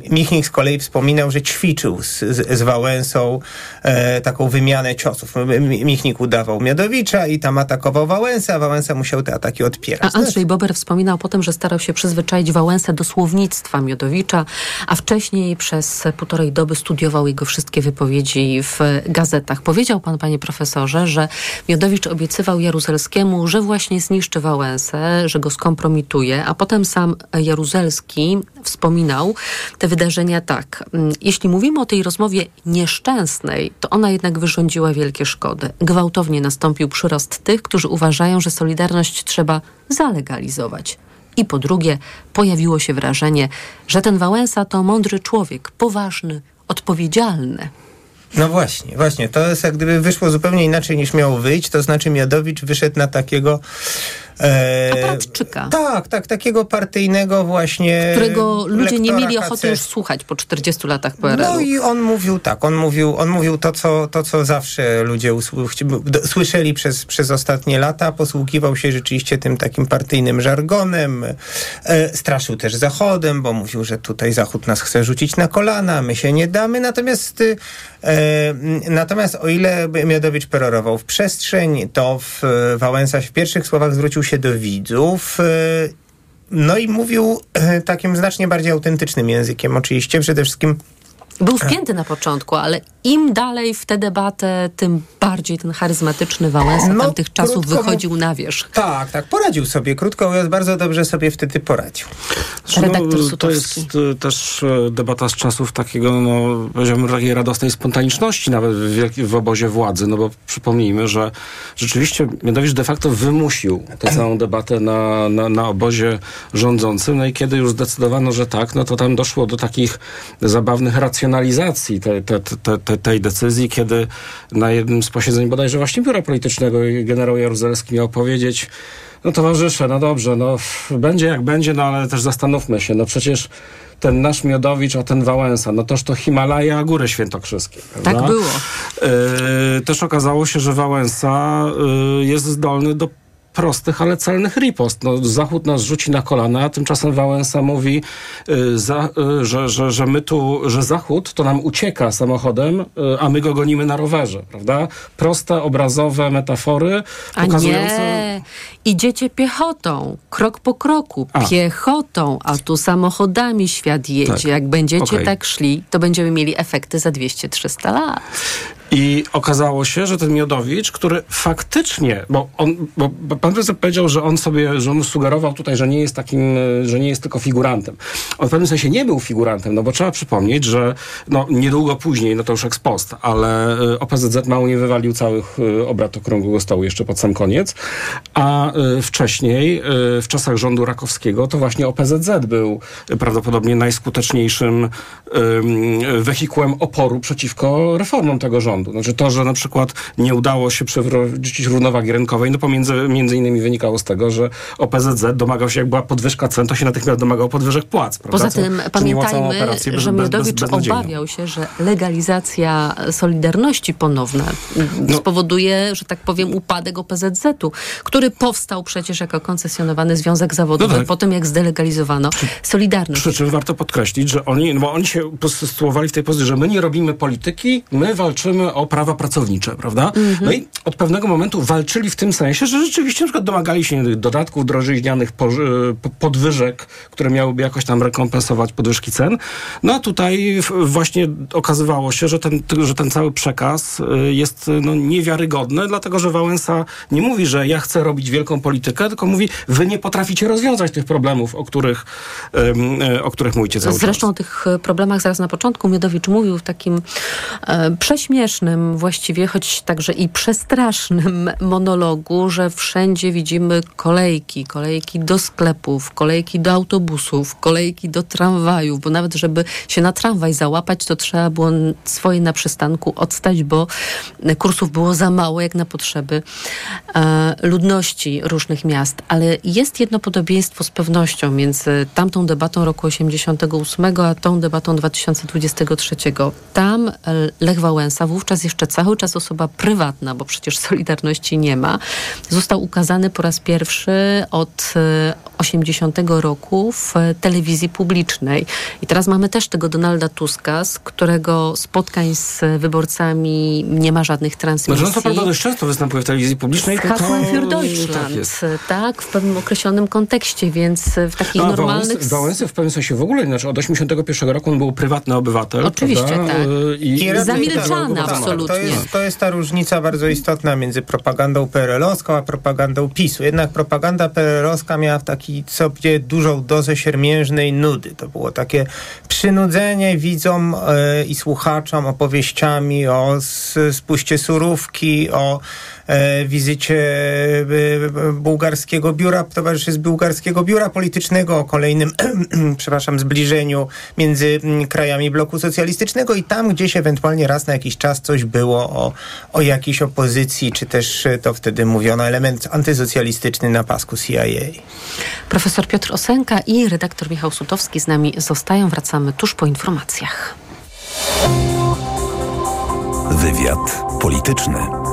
Michnik z kolei wspominał, że ćwiczył z, z, z Wałęsą e, taką wymianę ciosów. Michnik udawał Miodowicza i tam atakował Wałęsę, a Wałęsa musiał te ataki odpierać. A Andrzej Bober wspominał wspominał potem, że starał się przyzwyczaić Wałęsę do słownictwa Miodowicza, a wcześniej przez półtorej doby studiował jego wszystkie wypowiedzi w gazetach. Powiedział pan, panie profesorze, że Miodowicz obiecywał Jaruzelskiemu, że właśnie zniszczy Wałęsę, że go skompromituje, a potem sam Jaruzelski wspominał te wydarzenia tak. Jeśli mówimy o tej rozmowie nieszczęsnej, to ona jednak wyrządziła wielkie szkody. Gwałtownie nastąpił przyrost tych, którzy uważają, że Solidarność trzeba zalegalizować. I po drugie, pojawiło się wrażenie, że ten Wałęsa to mądry człowiek, poważny, odpowiedzialny. No właśnie, właśnie. To jest jak gdyby wyszło zupełnie inaczej niż miało wyjść. To znaczy Miodowicz wyszedł na takiego E, Tak, tak, takiego partyjnego właśnie. Którego ludzie nie mieli ochoty już słuchać po 40 latach PRL. No i on mówił tak, on mówił, on mówił to, co, to, co zawsze ludzie słyszeli przez, przez ostatnie lata. Posługiwał się rzeczywiście tym takim partyjnym żargonem. E, straszył też Zachodem, bo mówił, że tutaj Zachód nas chce rzucić na kolana, my się nie damy. Natomiast, e, natomiast o ile Miodowicz perorował w przestrzeń, to w Wałęsa w pierwszych słowach zwrócił się do widzów. E, no i mówił e, takim znacznie bardziej autentycznym językiem, oczywiście. Przede wszystkim był wpięty na początku, ale im dalej w tę debatę, tym bardziej ten charyzmatyczny Wałęsa no, tamtych czasów wychodził na wierzch. Tak, tak, poradził sobie. Krótko mówiąc, bardzo dobrze sobie wtedy poradził. Redaktor no, To jest e, też e, debata z czasów takiego, no, powiedziałbym, takiej radosnej spontaniczności nawet w, w obozie władzy, no bo przypomnijmy, że rzeczywiście Miodowicz de facto wymusił tę całą debatę na, na, na obozie rządzącym, no i kiedy już zdecydowano, że tak, no to tam doszło do takich zabawnych racjonalnych emocjonalizacji te, te, te, te, tej decyzji, kiedy na jednym z posiedzeń bodajże właśnie biura politycznego generał Jaruzelski miał powiedzieć, no towarzysze, no dobrze, no będzie jak będzie, no ale też zastanówmy się, no przecież ten nasz Miodowicz, a ten Wałęsa, no toż to Himalaja, a Góry Świętokrzyskie. Prawda? Tak było. Yy, też okazało się, że Wałęsa yy, jest zdolny do prostych, ale celnych ripost. No, Zachód nas rzuci na kolana, a tymczasem Wałęsa mówi, y, za, y, że, że, że my tu, że Zachód to nam ucieka samochodem, y, a my go gonimy na rowerze, prawda? Proste, obrazowe metafory A pokazujące... nie, idziecie piechotą, krok po kroku, A. piechotą, a tu samochodami świat jedzie. Tak. Jak będziecie Okej. tak szli, to będziemy mieli efekty za 200-300 lat. I okazało się, że ten Miodowicz, który faktycznie, bo on, bo pan prezydent powiedział, że on sobie, że on sugerował tutaj, że nie jest takim, że nie jest tylko figurantem. On w pewnym sensie nie był figurantem, no bo trzeba przypomnieć, że no, niedługo później, no to już ex post, ale e, OPZZ mało nie wywalił całych e, obrad okrągłego stołu jeszcze pod sam koniec, a e, wcześniej, w czasach rządu Rakowskiego, to właśnie OPZZ był prawdopodobnie najskuteczniejszym em, wehikułem oporu przeciwko reformom tego rządu. Znaczy to, że na przykład nie udało się przywrócić równowagi rynkowej, no pomiędzy między innymi wynikało z tego, że OPZZ domagał się, jak była podwyżka cen, to się natychmiast domagał podwyżek płac. Prawda? Poza Co tym całą pamiętajmy, operację że bez- bez- Miodowicz obawiał się, że legalizacja Solidarności ponowna No. spowoduje, że tak powiem, upadek OPZZ-u, który powstał przecież jako koncesjonowany związek zawodowy No tak. po tym, jak zdelegalizowano Solidarność. Przy czym warto podkreślić, że oni, no bo oni się posytuowali w tej pozycji, że my nie robimy polityki, my walczymy o prawa pracownicze, prawda? No i od pewnego momentu walczyli w tym sensie, że rzeczywiście na przykład domagali się dodatków drożyźnianych, podwyżek, które miałyby jakoś tam rekompensować podwyżki cen. No a tutaj właśnie okazywało się, że ten, że ten cały przekaz y, jest y, no, niewiarygodny, dlatego że Wałęsa nie mówi, że ja chcę robić wielką politykę, tylko mówi, wy nie potraficie rozwiązać tych problemów, o których, y, o których mówicie cały czas. Zresztą o tych problemach zaraz na początku Miodowicz mówił w takim e, prześmiesznym właściwie, choć także i przestrasznym monologu, że wszędzie widzimy kolejki, kolejki do sklepów, kolejki do autobusów, kolejki do tramwajów, bo nawet żeby się na tramwaj załapać, to trzeba było swoje na przystanku odstać, bo kursów było za mało jak na potrzeby e, ludności różnych miast. Ale jest jedno podobieństwo z pewnością między tamtą debatą roku 88, a tą debatą 2023. Tam e, Lech Wałęsa, wówczas jeszcze cały czas osoba prywatna, bo przecież Solidarności nie ma, został ukazany po raz pierwszy od e, 80 roku w e, telewizji publicznej. I teraz mamy też tego Donalda Tuska, z którego spotkań z wyborcami nie ma żadnych transmisji. Znaczy, no to prawda dość często występuje w telewizji publicznej. Hasłem für Deutschland, Tak jest. tak, w pewnym określonym kontekście, więc w takich A normalnych... Wałęsy, Wałęsy w pewnym sensie w ogóle, znaczy od 81 roku on był prywatny obywatel. Oczywiście, prawda? tak. Y, I, raczej Tak, absolutnie. To jest, to jest ta różnica bardzo istotna między propagandą PRL-owską a propagandą PiSu. Jednak propaganda PRL-owska miała w taki sobie dużą dozę siermiężnej nudy. To było takie przynudzenie widzom e, i słuchaczom opowieściami o spuście surówki, o wizycie e, bułgarskiego biura, towarzyszy z bułgarskiego biura politycznego, o kolejnym, przepraszam, zbliżeniu między mm, krajami bloku socjalistycznego i tam gdzieś ewentualnie raz na jakiś czas coś było o, o jakiejś opozycji, czy też e, to wtedy mówiono element antysocjalistyczny na pasku CIA. Profesor Piotr Osenka i redaktor Michał Sutowski z nami zostają. Wracamy tuż po informacjach. Wywiad polityczny.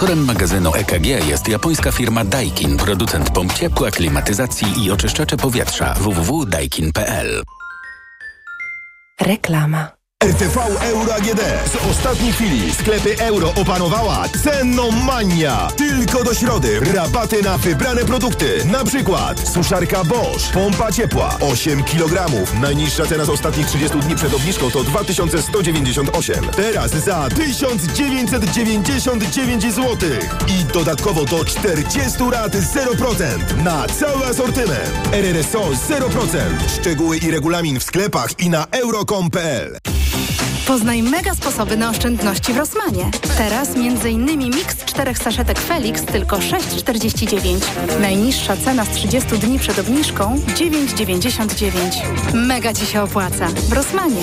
Sponsorem magazynu EKG jest japońska firma Daikin, producent pomp ciepła, klimatyzacji i oczyszczacze powietrza www.daikin.pl. Reklama. RTV Euro AGD. Z ostatniej chwili sklepy euro opanowała cenomania. Tylko do środy rabaty na wybrane produkty. Na przykład suszarka Bosch, pompa ciepła 8 kg. Najniższa cena z ostatnich 30 dni przed obniżką to 2198. Teraz za 1999 zł. I dodatkowo do 40 rat 0% na cały asortyment. RRSO 0%. Szczegóły i regulamin w sklepach i na euro.com.pl. Poznaj mega sposoby na oszczędności w Rosmanie. Teraz m.in. miks czterech saszetek Felix tylko 6,49. Najniższa cena z 30 dni przed obniżką 9,99. Mega Ci się opłaca. W Rosmanie.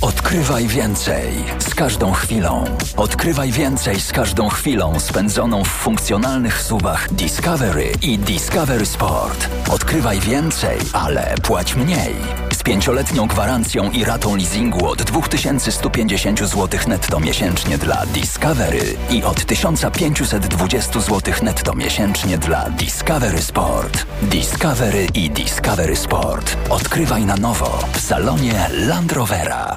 Odkrywaj więcej z każdą chwilą. Odkrywaj więcej z każdą chwilą spędzoną w funkcjonalnych suwach Discovery i Discovery Sport. Odkrywaj więcej, ale płać mniej. Z pięcioletnią gwarancją i ratą leasingu od 2150 zł netto miesięcznie dla Discovery i od 1520 zł netto miesięcznie dla Discovery Sport. Discovery i Discovery Sport. Odkrywaj na nowo w salonie Land Rovera.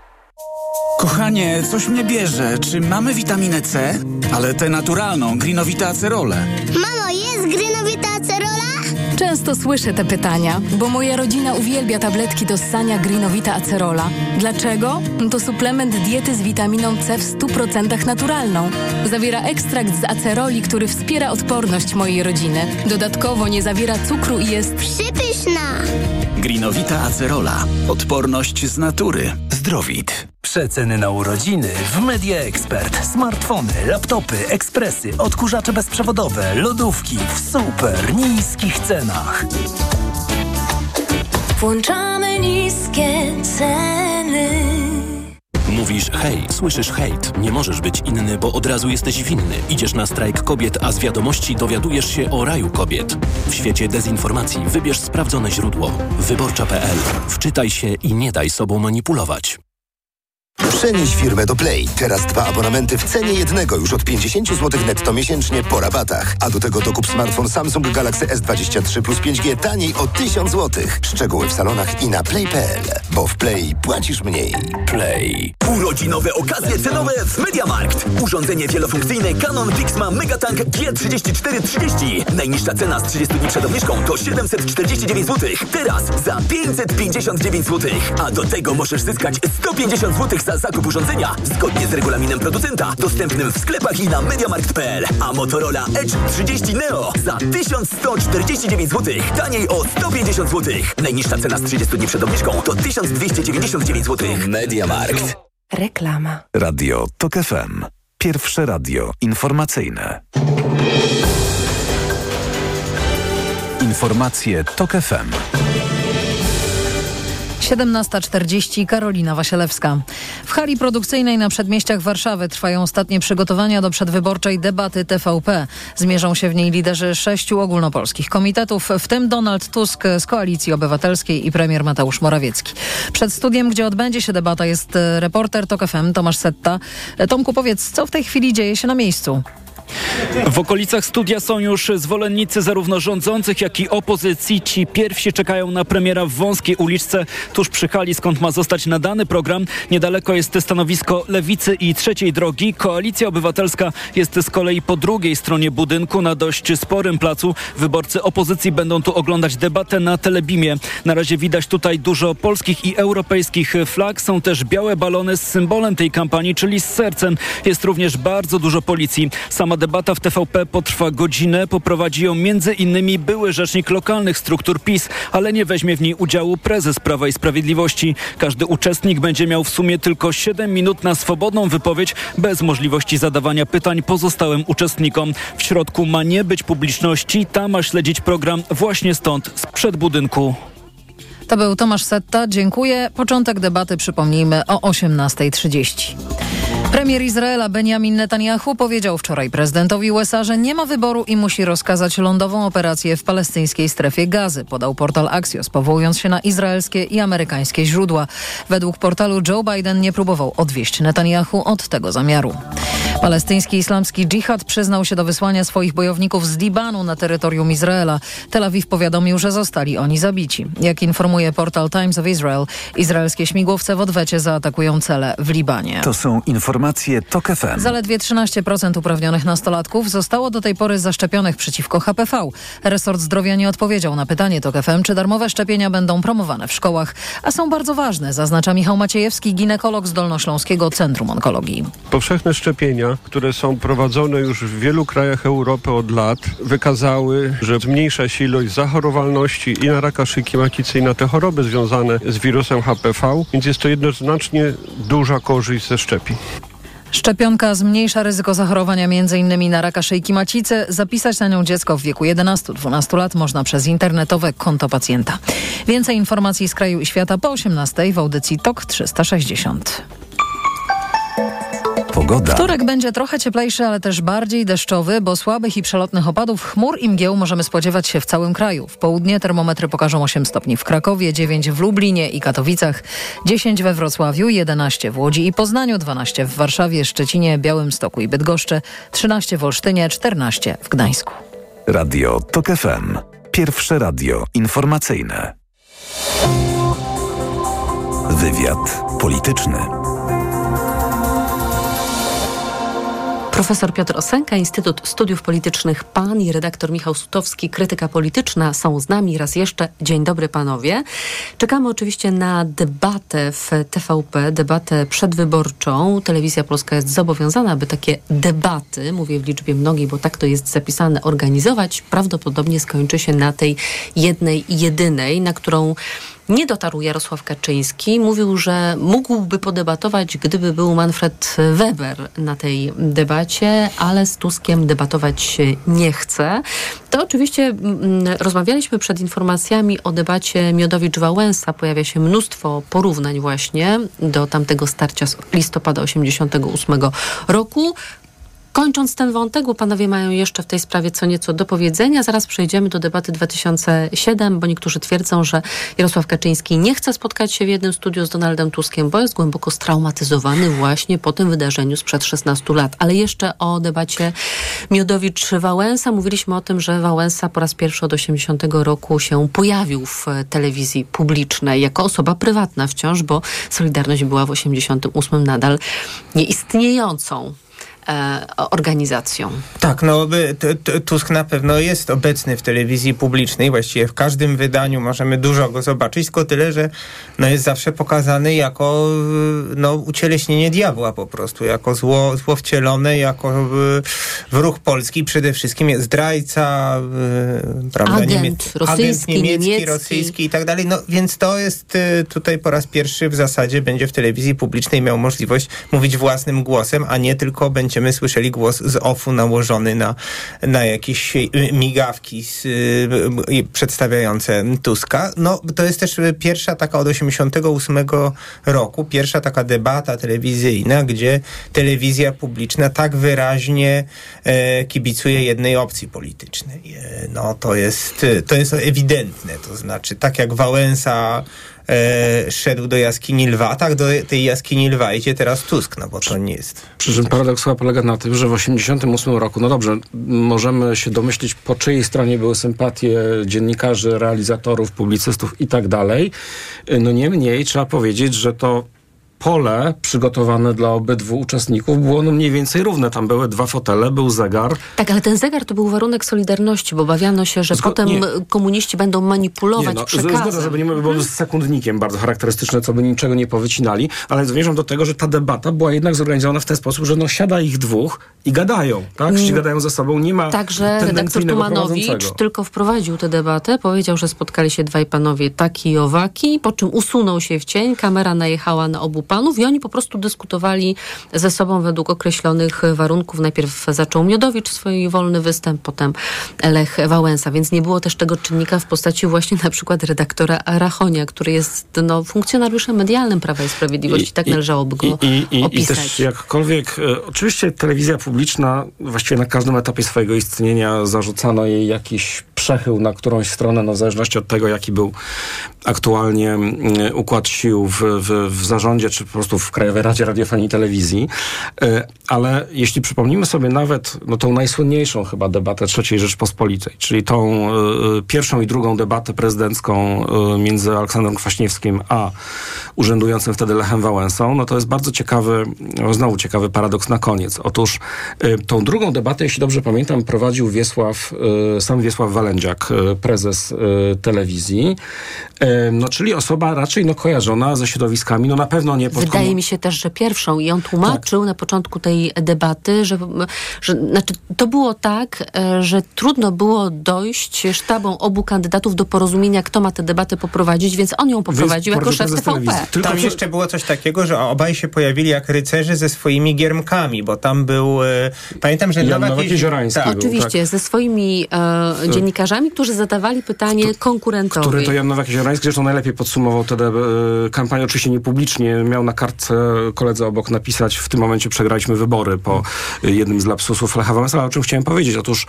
Kochanie, coś mnie bierze. Czy mamy witaminę C? Ale tę naturalną, grinowita acerolę. Mamo? Często słyszę te pytania, bo moja rodzina uwielbia tabletki do ssania Greenowita Acerola. Dlaczego? To suplement diety z witaminą C w 100% naturalną. Zawiera ekstrakt z aceroli, który wspiera odporność mojej rodziny. Dodatkowo nie zawiera cukru i jest przypyszna. Greenowita Acerola. Odporność z natury. Zdrowit. Przeceny na urodziny w Media Expert. Smartfony, laptopy, ekspresy, odkurzacze bezprzewodowe, lodówki w super niskich cenach. Włączamy niskie ceny. Mówisz hej, słyszysz hejt. Nie możesz być inny, bo od razu jesteś winny. Idziesz na strajk kobiet, a z wiadomości dowiadujesz się o raju kobiet. W świecie dezinformacji wybierz sprawdzone źródło. Wyborcza.pl. Wczytaj się i nie daj sobą manipulować. Przenieś firmę do Play. Teraz dwa abonamenty w cenie jednego już od 50 zł netto miesięcznie po rabatach. A do tego dokup smartfon Samsung Galaxy S23 plus 5G taniej o 1000 zł. Szczegóły w salonach i na play.pl. Bo w Play płacisz mniej. Play. Urodzinowe okazje cenowe w Mediamarkt. Urządzenie wielofunkcyjne Canon Vixma Megatank G3430. Najniższa cena z 30 dni przed obniżką to 749 zł. Teraz za 559 zł. A do tego możesz zyskać 150 zł za zakup urządzenia zgodnie z regulaminem producenta, dostępnym w sklepach i na mediamarkt.pl. A Motorola Edge 30 Neo za 1149 zł, taniej o 150 zł. Najniższa cena z 30 dni przed obniżką to 1299 zł. Mediamarkt. Reklama. Radio TOK FM. Pierwsze radio informacyjne. Informacje TOK FM. 17.40 Karolina Wasielewska. W hali produkcyjnej na przedmieściach Warszawy trwają ostatnie przygotowania do przedwyborczej debaty TVP. Zmierzą się w niej liderzy sześciu ogólnopolskich komitetów, w tym Donald Tusk z Koalicji Obywatelskiej i premier Mateusz Morawiecki. Przed studiem, gdzie odbędzie się debata jest reporter TOK FM Tomasz Setta. Tomku, powiedz, co w tej chwili dzieje się na miejscu? W okolicach studia są już zwolennicy zarówno rządzących, jak i opozycji. Ci pierwsi czekają na premiera w wąskiej uliczce tuż przy hali, skąd ma zostać nadany program. Niedaleko jest stanowisko Lewicy i Trzeciej Drogi. Koalicja Obywatelska jest z kolei po drugiej stronie budynku na dość sporym placu. Wyborcy opozycji będą tu oglądać debatę na Telebimie. Na razie widać tutaj dużo polskich i europejskich flag. Są też białe balony z symbolem tej kampanii, czyli z sercem. Jest również bardzo dużo policji. Sama debata w TVP potrwa godzinę. Poprowadzi ją innymi były rzecznik lokalnych struktur PiS, ale nie weźmie w niej udziału prezes Prawa i Sprawiedliwości. Każdy uczestnik będzie miał w sumie tylko 7 minut na swobodną wypowiedź, bez możliwości zadawania pytań pozostałym uczestnikom. W środku ma nie być publiczności, ta ma śledzić program właśnie stąd, sprzed budynku. To był Tomasz Setta. Dziękuję. Początek debaty przypomnijmy o 18.30. Premier Izraela Benjamin Netanyahu powiedział wczoraj prezydentowi USA, że nie ma wyboru i musi rozkazać lądową operację w palestyńskiej strefie gazy, podał portal Axios, powołując się na izraelskie i amerykańskie źródła. Według portalu Joe Biden nie próbował odwieść Netanyahu od tego zamiaru. Palestyński islamski dżihad przyznał się do wysłania swoich bojowników z Libanu na terytorium Izraela. Tel Awiw powiadomił, że zostali oni zabici. Jak informuje portal Times of Israel, izraelskie śmigłowce w odwecie zaatakują cele w Libanie. To są informacje TOK FM. Zaledwie 13% uprawnionych nastolatków zostało do tej pory zaszczepionych przeciwko HPV. Resort Zdrowia nie odpowiedział na pytanie TOK FM, czy darmowe szczepienia będą promowane w szkołach, a są bardzo ważne, zaznacza Michał Maciejewski, ginekolog z Dolnośląskiego Centrum Onkologii. Powszechne szczepienia, które są prowadzone już w wielu krajach Europy od lat, wykazały, że zmniejsza się ilość zachorowalności i na raka szyjki macicy i na te choroby związane z wirusem HPV, więc jest to jednoznacznie duża korzyść ze szczepień. Szczepionka zmniejsza ryzyko zachorowania m.in. na raka szyjki macicy. Zapisać na nią dziecko w wieku 11-12 lat można przez internetowe konto pacjenta. Więcej informacji z kraju i świata po 18 w audycji TOK 360. Pogoda. Wtorek będzie trochę cieplejszy, ale też bardziej deszczowy, bo słabych i przelotnych opadów chmur i mgieł możemy spodziewać się w całym kraju. W południe termometry pokażą 8 stopni w Krakowie, 9 w Lublinie i Katowicach, 10 we Wrocławiu, 11 w Łodzi i Poznaniu, 12 w Warszawie, Szczecinie, Białymstoku i Bydgoszczy, 13 w Olsztynie, 14 w Gdańsku. Radio TOK FM. Pierwsze radio informacyjne. Wywiad polityczny. Profesor Piotr Osenka, Instytut Studiów Politycznych PAN i redaktor Michał Sutowski, Krytyka Polityczna są z nami. Raz jeszcze dzień dobry panowie. Czekamy oczywiście na debatę w TVP, debatę przedwyborczą. Telewizja Polska jest zobowiązana, aby takie debaty, mówię w liczbie mnogiej, bo tak to jest zapisane, organizować. Prawdopodobnie skończy się na tej jednej jedynej, na którą nie dotarł Jarosław Kaczyński. Mówił, że mógłby podebatować, gdyby był Manfred Weber na tej debacie, ale z Tuskiem debatować nie chce. To oczywiście mm, rozmawialiśmy przed informacjami o debacie Miodowicz-Wałęsa. Pojawia się mnóstwo porównań właśnie do tamtego starcia z listopada 88 roku. Kończąc ten wątek, bo panowie mają jeszcze w tej sprawie co nieco do powiedzenia, zaraz przejdziemy do debaty 2007, bo niektórzy twierdzą, że Jarosław Kaczyński nie chce spotkać się w jednym studiu z Donaldem Tuskiem, bo jest głęboko straumatyzowany właśnie po tym wydarzeniu sprzed 16 lat. Ale jeszcze o debacie Miodowicz-Wałęsa. Mówiliśmy o tym, że Wałęsa po raz pierwszy od 80 roku się pojawił w telewizji publicznej jako osoba prywatna wciąż, bo Solidarność była w 88 nadal nieistniejącą e, organizacją. Tak, no Tusk na pewno jest obecny w telewizji publicznej, właściwie w każdym wydaniu możemy dużo go zobaczyć, tylko tyle, że no, jest zawsze pokazany jako no, ucieleśnienie diabła po prostu, jako zło, zło wcielone, jako wróg polski, przede wszystkim jest zdrajca, prawda, agent, niemiec, rosyjski, agent niemiecki, niemiecki. rosyjski i tak dalej, no więc to jest tutaj po raz pierwszy w zasadzie będzie w telewizji publicznej miał możliwość mówić własnym głosem, a nie tylko będzie będziemy słyszeli głos z OFU nałożony na, na jakieś migawki z, y, przedstawiające Tuska. No, to jest też pierwsza taka od 88 roku, pierwsza taka debata telewizyjna, gdzie telewizja publiczna tak wyraźnie e, kibicuje jednej opcji politycznej. E, no, to jest, to jest ewidentne, to znaczy tak jak Wałęsa e, szedł do jaskini lwa, tak do tej jaskini lwa idzie teraz Tusk, no bo to nie jest... Przy czym paradoks chyba polega na tym, że w 1988 roku, no dobrze, możemy się domyślić, po czyjej stronie były sympatie dziennikarzy, realizatorów, publicystów i tak dalej. No niemniej trzeba powiedzieć, że to pole przygotowane dla obydwu uczestników było no mniej więcej równe. Tam były dwa fotele, był zegar. Tak, ale ten zegar to był warunek Solidarności, bo obawiano się, że Zgo potem nie. komuniści będą manipulować nie, no, przekazem. Zgoda, żeby nie było z sekundnikiem bardzo charakterystyczne, co by niczego nie powycinali, ale zmierzam do tego, że ta debata była jednak zorganizowana w ten sposób, że no siada ich dwóch i gadają, tak? Czyli gadają ze sobą, nie ma Także redaktor Tumanowicz tylko wprowadził tę debatę, powiedział, że spotkali się dwaj panowie taki i owaki, po czym usunął się w cień, kamera najechała na obu panów i oni po prostu dyskutowali ze sobą według określonych warunków. Najpierw zaczął Miodowicz swój wolny występ, potem Lech Wałęsa, więc nie było też tego czynnika w postaci właśnie na przykład redaktora Rachonia, który jest no, funkcjonariuszem medialnym Prawa i Sprawiedliwości. I, tak i, należałoby go i, i, opisać. I też jakkolwiek, e, oczywiście telewizja publiczna właściwie na każdym etapie swojego istnienia zarzucano jej jakiś przechył na którąś stronę, no w zależności od tego, jaki był aktualnie mm, układ sił w, w, w zarządzie, czy po prostu w Krajowej Radzie Radiofonii i Telewizji. Ale jeśli przypomnimy sobie nawet no, tą najsłynniejszą chyba debatę III Rzeczpospolitej, czyli tą y, pierwszą i drugą debatę prezydencką y, między Aleksandrem Kwaśniewskim a urzędującym wtedy Lechem Wałęsą, no to jest bardzo ciekawy, no, znowu ciekawy paradoks na koniec. Otóż y, tą drugą debatę, jeśli dobrze pamiętam, prowadził Wiesław, sam Wiesław Walędziak, prezes telewizji, no czyli osoba raczej no, kojarzona ze środowiskami, no na pewno nie pod Wydaje mi się też, że pierwszą i on tłumaczył tak. na początku tej debaty, że, że znaczy, to było tak, e, że trudno było dojść sztabą obu kandydatów do porozumienia, kto ma tę debatę poprowadzić, więc on ją poprowadził jako szef TVP. Tylko tam jeszcze było coś takiego, że obaj się pojawili jak rycerze ze swoimi giermkami, bo tam był, e, pamiętam, że Jan Nowak Jeziorański tak. Oczywiście, tak. ze swoimi e, dziennikarzami, którzy zadawali pytanie to, konkurentowi. Który to Jan Nowak Jeziorański zresztą najlepiej podsumował tę e, kampanię, oczywiście niepublicznie, miał na kartce koledze obok napisać, w tym momencie przegraliśmy wybory po jednym z lapsusów Lecha Wałęsa, ale o czym chciałem powiedzieć. Otóż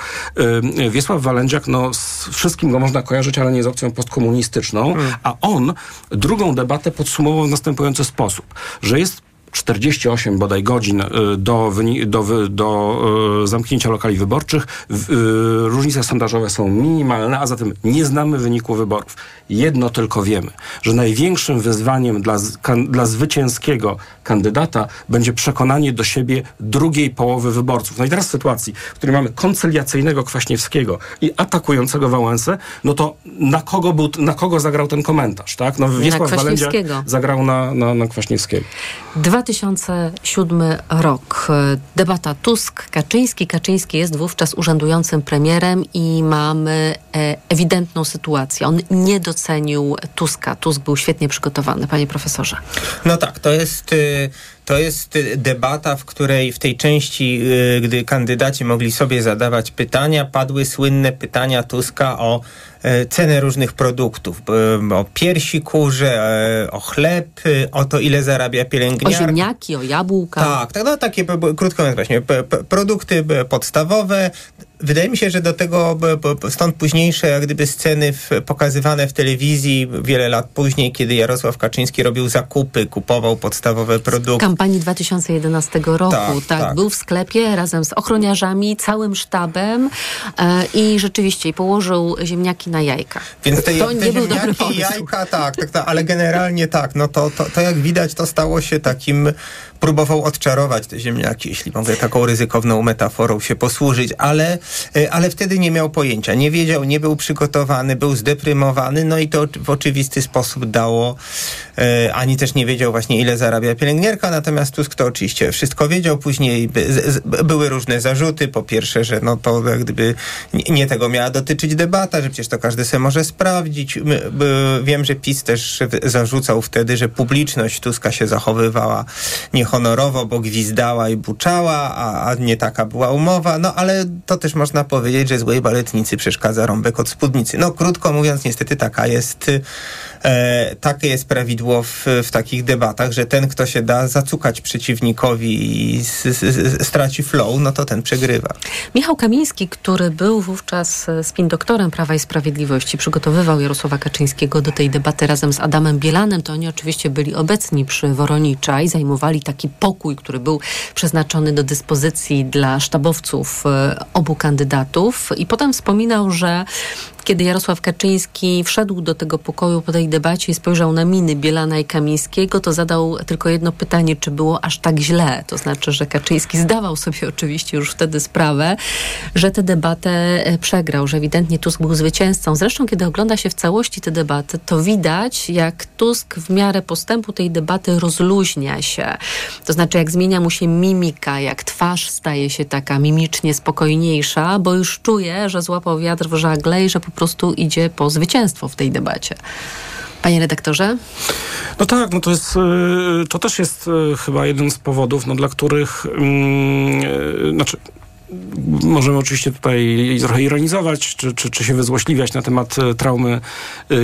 Wiesław Walędziak, no z wszystkim go można kojarzyć, ale nie z opcją postkomunistyczną, hmm. a on drugą debatę podsumował w następujący sposób, że jest 48 bodaj godzin y, do, do, do y, zamknięcia lokali wyborczych. Y, różnice sondażowe są minimalne, a zatem nie znamy wyniku wyborów. Jedno tylko wiemy, że największym wyzwaniem dla, dla zwycięskiego kandydata będzie przekonanie do siebie drugiej połowy wyborców. No i teraz w sytuacji, w której mamy koncyliacyjnego Kwaśniewskiego i atakującego Wałęsę, no to na kogo, był, na kogo zagrał ten komentarz, tak? No Wiesław Walędzia zagrał na, na, na Kwaśniewskiego. 2007 rok. Debata Tusk-Kaczyński. Kaczyński jest wówczas urzędującym premierem i mamy e, ewidentną sytuację. On nie docenił Tuska. Tusk był świetnie przygotowany, panie profesorze. No tak, to jest... Y to jest debata, w której w tej części, y, gdy kandydaci mogli sobie zadawać pytania, padły słynne pytania Tuska o e, cenę różnych produktów, o piersi kurze, e, o chleb, o to, ile zarabia pielęgniarka. O ziemniaki, o jabłka. Tak, tak no takie krótko mówiąc właśnie, produkty podstawowe, Wydaje mi się, że do tego stąd późniejsze jak gdyby sceny w, pokazywane w telewizji wiele lat później, kiedy Jarosław Kaczyński robił zakupy, kupował podstawowe produkty. W kampanii 2011 roku, tak, tak, tak. Był w sklepie razem z ochroniarzami, całym sztabem e, i rzeczywiście położył ziemniaki na jajka. Więc te, to te nie był dobry pomysł. jajka, tak, tak, tak, ale generalnie tak, no to, to, to jak widać to stało się takim próbował odczarować te ziemniaki, jeśli mogę taką ryzykowną metaforą się posłużyć, ale, e, ale wtedy nie miał pojęcia. Nie wiedział, nie był przygotowany, był zdeprymowany, no i to w oczywisty sposób dało, ani też nie wiedział właśnie ile zarabia pielęgniarka, natomiast Tusk to oczywiście wszystko wiedział. Później były różne zarzuty. Po pierwsze, że no to jak gdyby nie tego miała dotyczyć debata, że przecież to każdy sobie może sprawdzić. Wiem, że PiS też zarzucał wtedy, że publiczność Tuska się zachowywała nie honorowo, bo gwizdała i buczała, a, a nie taka była umowa. No ale to też można powiedzieć, że złej baletnicy przeszkadza rąbek od spódnicy. No krótko mówiąc, niestety taka jest, e, takie jest prawidło w, w takich debatach, że ten, kto się da zacukać przeciwnikowi i s, s, straci flow, no to ten przegrywa. Michał Kamiński, który był wówczas spin doktorem Prawa i Sprawiedliwości, przygotowywał Jarosława Kaczyńskiego do tej debaty razem z Adamem Bielanem, to oni oczywiście byli obecni przy Woronicza i zajmowali taki pokój, który był przeznaczony do dyspozycji dla sztabowców e, obu kandydatów. I potem wspominał, że kiedy Jarosław Kaczyński wszedł do tego pokoju po tej debacie i spojrzał na miny Bielana i Kamińskiego, to zadał tylko jedno pytanie, czy było aż tak źle. To znaczy, że Kaczyński zdawał sobie oczywiście już wtedy sprawę, że tę debatę e, przegrał, że ewidentnie Tusk był zwycięzcą. Zresztą, kiedy ogląda się w całości tę debatę, to widać, jak Tusk w miarę postępu tej debaty rozluźnia się. To znaczy, jak zmienia mu się mimika, jak twarz staje się taka mimicznie spokojniejsza, bo już czuje, że złapał wiatr w żagle i że po prostu idzie po zwycięstwo w tej debacie. Panie redaktorze? No tak, no to jest, y, to też jest y, chyba jeden z powodów, no, dla których, yy, znaczy, możemy oczywiście tutaj trochę ironizować, czy, czy, czy się wyzłośliwiać na temat traumy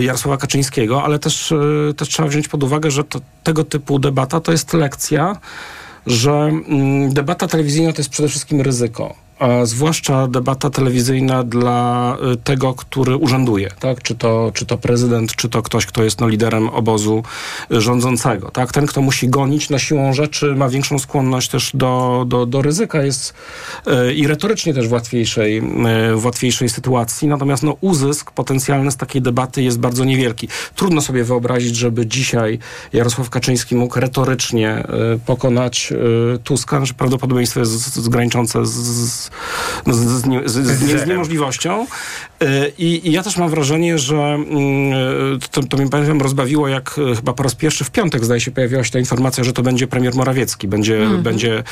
Jarosława Kaczyńskiego, ale też, też trzeba wziąć pod uwagę, że to, tego typu debata to jest lekcja, że mm, debata telewizyjna to jest przede wszystkim ryzyko a zwłaszcza debata telewizyjna dla y, tego, który urzęduje, tak? Czy to, czy to prezydent, czy to ktoś, kto jest no, liderem obozu y, rządzącego, tak? Ten, kto musi gonić na siłą rzeczy, ma większą skłonność też do, do, do ryzyka, jest yy, i retorycznie też w łatwiejszej, yy, w łatwiejszej sytuacji, natomiast no, uzysk potencjalny z takiej debaty jest bardzo niewielki. Trudno sobie wyobrazić, żeby dzisiaj Jarosław Kaczyński mógł retorycznie yy, pokonać Tuska, znaczy prawdopodobieństwo jest z, z graniczące z, z z, z, nie, z, z, niemożliwością. Y, I, I, ja też mam wrażenie, że mm, to, to mnie pamiętam rozbawiło, jak y, chyba po raz pierwszy w piątek, zdaje się, pojawiła się ta informacja, że to będzie premier Morawiecki, będzie, mm będzie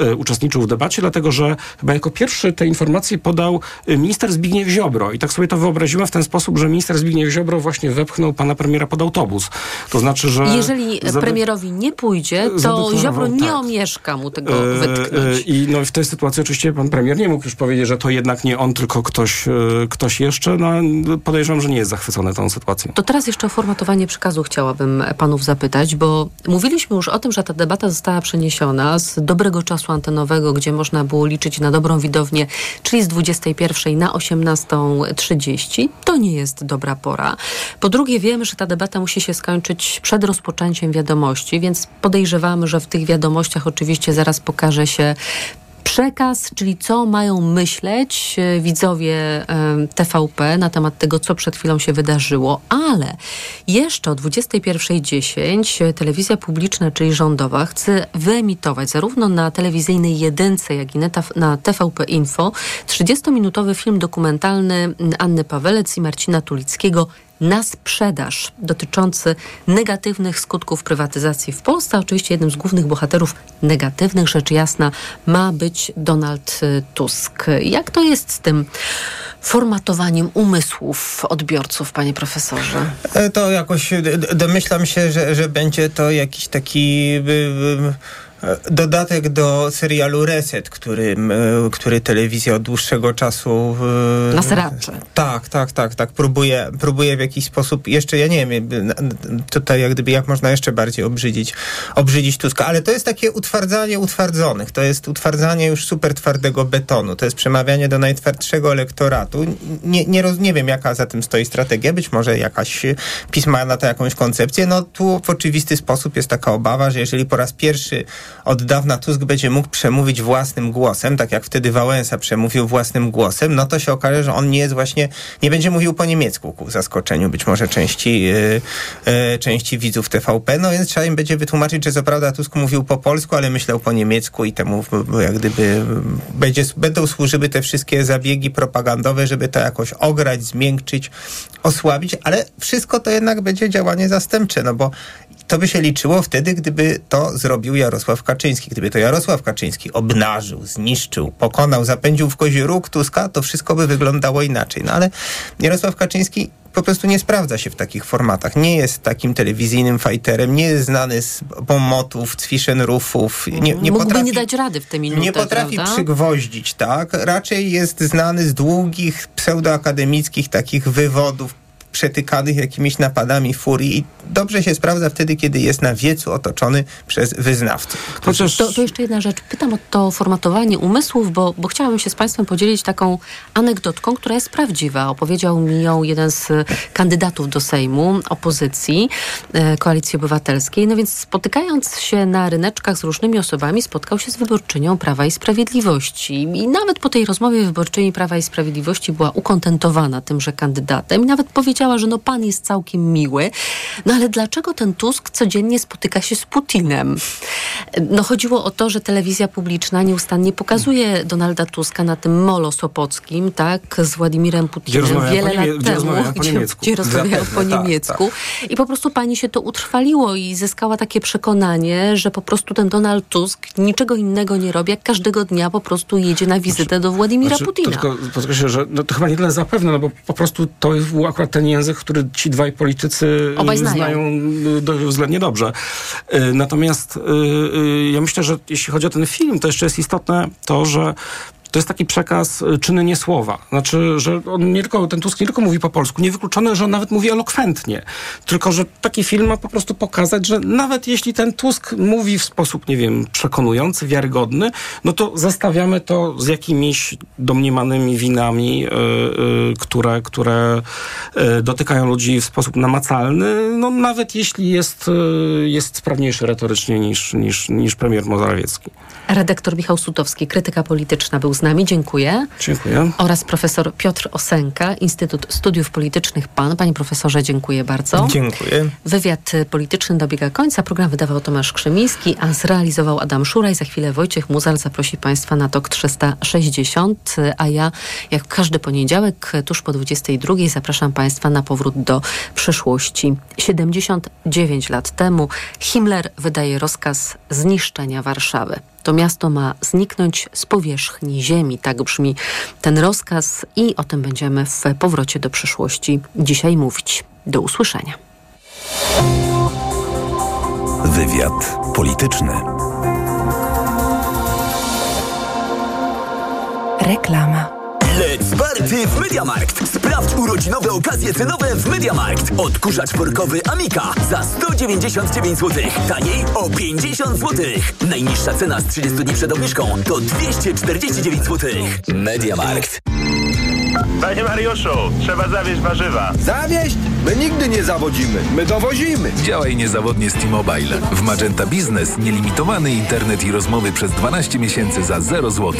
y, uczestniczył w debacie, dlatego że chyba jako pierwszy te informacje podał minister Zbigniew Ziobro. I tak sobie to wyobraziłem w ten sposób, że minister Zbigniew Ziobro właśnie wepchnął pana premiera pod autobus. To znaczy, że... Jeżeli premierowi nie pójdzie, to Ziobro nie tak. omieszka mu tego wytknąć. I no, w tej sytuacji oczywiście pan premier nie mógł już powiedzieć, że to jednak nie on, tylko ktoś, ktoś jeszcze. No, podejrzewam, że nie jest zachwycony tą sytuacją. To teraz jeszcze o formatowanie przekazu chciałabym panów zapytać, bo mówiliśmy już o tym, że ta debata została przeniesiona z dobrego czasu antenowego, gdzie można było liczyć na dobrą widownię, czyli z 21 na 18.30. To nie jest dobra pora. Po drugie, wiemy, że ta debata musi się skończyć przed rozpoczęciem wiadomości, więc podejrzewamy, że w tych wiadomościach oczywiście zaraz pokaże się przekaz, czyli co mają myśleć e, widzowie TVP na temat tego, co przed chwilą się wydarzyło, ale jeszcze o 21.10 telewizja publiczna, czyli rządowa, chce wyemitować zarówno na telewizyjnej jedynce, jak i na TVP Info 30-minutowy film dokumentalny Anny Pawelec i Marcina Tulickiego na sprzedaż dotyczący negatywnych skutków prywatyzacji w Polsce. Oczywiście jednym z głównych bohaterów negatywnych, rzecz jasna, ma być Donald y, Tusk. Jak to jest z tym formatowaniem umysłów odbiorców, panie profesorze? E, to jakoś domyślam się, że, że będzie to jakiś taki. Dodatek do serialu Reset, który, który telewizja od dłuższego czasu... Na seracze. Tak, tak, tak, tak. Próbuje, próbuje w jakiś sposób, jeszcze ja nie wiem, tutaj jak gdyby, jak można jeszcze bardziej obrzydzić, obrzydzić Tuska, ale to jest takie utwardzanie utwardzonych, to jest utwardzanie już super twardego betonu, to jest przemawianie do najtwardszego elektoratu. Nie, nie, roz, nie wiem, jaka za tym stoi strategia, być może jakaś pisma na to jakąś koncepcję, no tu w oczywisty sposób jest taka obawa, że jeżeli po raz pierwszy od dawna Tusk będzie mógł przemówić własnym głosem, tak jak wtedy Wałęsa przemówił własnym głosem, no to się okaże, że on nie jest właśnie, nie będzie mówił po niemiecku ku zaskoczeniu być może części, yy, yy, części widzów TVP, no więc trzeba im będzie wytłumaczyć, że co prawda Tusk mówił po polsku, ale myślał po niemiecku i temu jak gdyby będzie, będą służyły te wszystkie zabiegi propagandowe, żeby to jakoś ograć, zmiękczyć, osłabić, ale wszystko to jednak będzie działanie zastępcze, no bo to by się liczyło wtedy, gdyby to zrobił Jarosław Kaczyński. Gdyby to Jarosław Kaczyński obnażył, zniszczył, pokonał, zapędził w kozi róg Tuska, to wszystko by wyglądało inaczej. No ale Jarosław Kaczyński po prostu nie sprawdza się w takich formatach. Nie jest takim telewizyjnym fighterem, nie jest znany z pomotów, cwiszenrufów. Nie, nie Mógłby potrafi, nie dać rady w te minuty, Nie potrafi prawda? przygwoździć, tak? Raczej jest znany z długich, pseudoakademickich takich wywodów, przetykanych jakimiś napadami furii i dobrze się sprawdza wtedy, kiedy jest na wiecu otoczony przez wyznawców. Chociaż... To, to jeszcze jedna rzecz. Pytam o to formatowanie umysłów, bo, bo chciałabym się z Państwem podzielić taką anegdotką, która jest prawdziwa. Opowiedział mi ją jeden z kandydatów do Sejmu opozycji, e, Koalicji Obywatelskiej. No więc spotykając się na ryneczkach z różnymi osobami, spotkał się z wyborczynią Prawa i Sprawiedliwości. I nawet po tej rozmowie wyborczyni Prawa i Sprawiedliwości była ukontentowana tymże kandydatem i nawet powiedziała, że no pan jest całkiem miły. No ale dlaczego ten Tusk codziennie spotyka się z Putinem? No chodziło o to, że telewizja publiczna nieustannie pokazuje Donalda Tuska na tym molo sopockim, tak, z Władimirem Putinem wiele lat gdzie temu, po gdzie, gdzie rozmawiał po Tak, tak. niemiecku. I po prostu pani się to utrwaliło i zyskała takie przekonanie, że po prostu ten Donald Tusk niczego innego nie robi, jak każdego dnia po prostu jedzie na wizytę do Władimira Znaczy, Putina. To tylko podkreślę, że no, to chyba nie tyle zapewne, no bo po prostu to był akurat ten język, który ci dwaj politycy Obaj y, znają. y, do, względnie dobrze. Y, Natomiast ja myślę, że jeśli chodzi o ten film, to jeszcze jest istotne to, że to jest taki przekaz y, czyny, nie słowa. Znaczy, że on nie tylko, ten Tusk nie tylko mówi po polsku, niewykluczone, że on nawet mówi elokwentnie. Tylko, że taki film ma po prostu pokazać, że nawet jeśli ten Tusk mówi w sposób, nie wiem, przekonujący, wiarygodny, no to zestawiamy to z jakimiś domniemanymi winami, y, y, które, które y, dotykają ludzi w sposób namacalny, no nawet jeśli jest, y, jest sprawniejszy retorycznie niż, niż, niż premier Morawiecki. Redaktor Michał Sutowski, krytyka polityczna, był z nami. Dziękuję. Dziękuję. Oraz profesor Piotr Osenka, Instytut Studiów Politycznych PAN. Panie profesorze, dziękuję bardzo. Dziękuję. Wywiad polityczny dobiega końca. Program wydawał Tomasz Krzemiński, a zrealizował Adam Szuraj. Za chwilę Wojciech Muzal zaprosi Państwa na TOK 360, y, a ja, jak każdy poniedziałek, tuż po 22, zapraszam Państwa na powrót do przyszłości. 79 lat temu Himmler wydaje rozkaz zniszczenia Warszawy. To miasto ma zniknąć z powierzchni ziemi. Tak brzmi ten rozkaz i o tym będziemy w powrocie do przyszłości dzisiaj mówić. Do usłyszenia. Wywiad polityczny. Reklama. Let's party w Mediamarkt! Sprawdź urodzinowe okazje cenowe w Mediamarkt. Odkurzacz workowy Amika za 199 zł. Taniej o 50 zł. Najniższa cena z 30 dni przed obniżką to 249 zł. Mediamarkt. Panie Mariuszu, trzeba zawieźć warzywa. Zawieść? My nigdy nie zawodzimy. My dowozimy. Działaj niezawodnie z T-Mobile. W Magenta Business nielimitowany internet i rozmowy przez 12 miesięcy za 0 zł.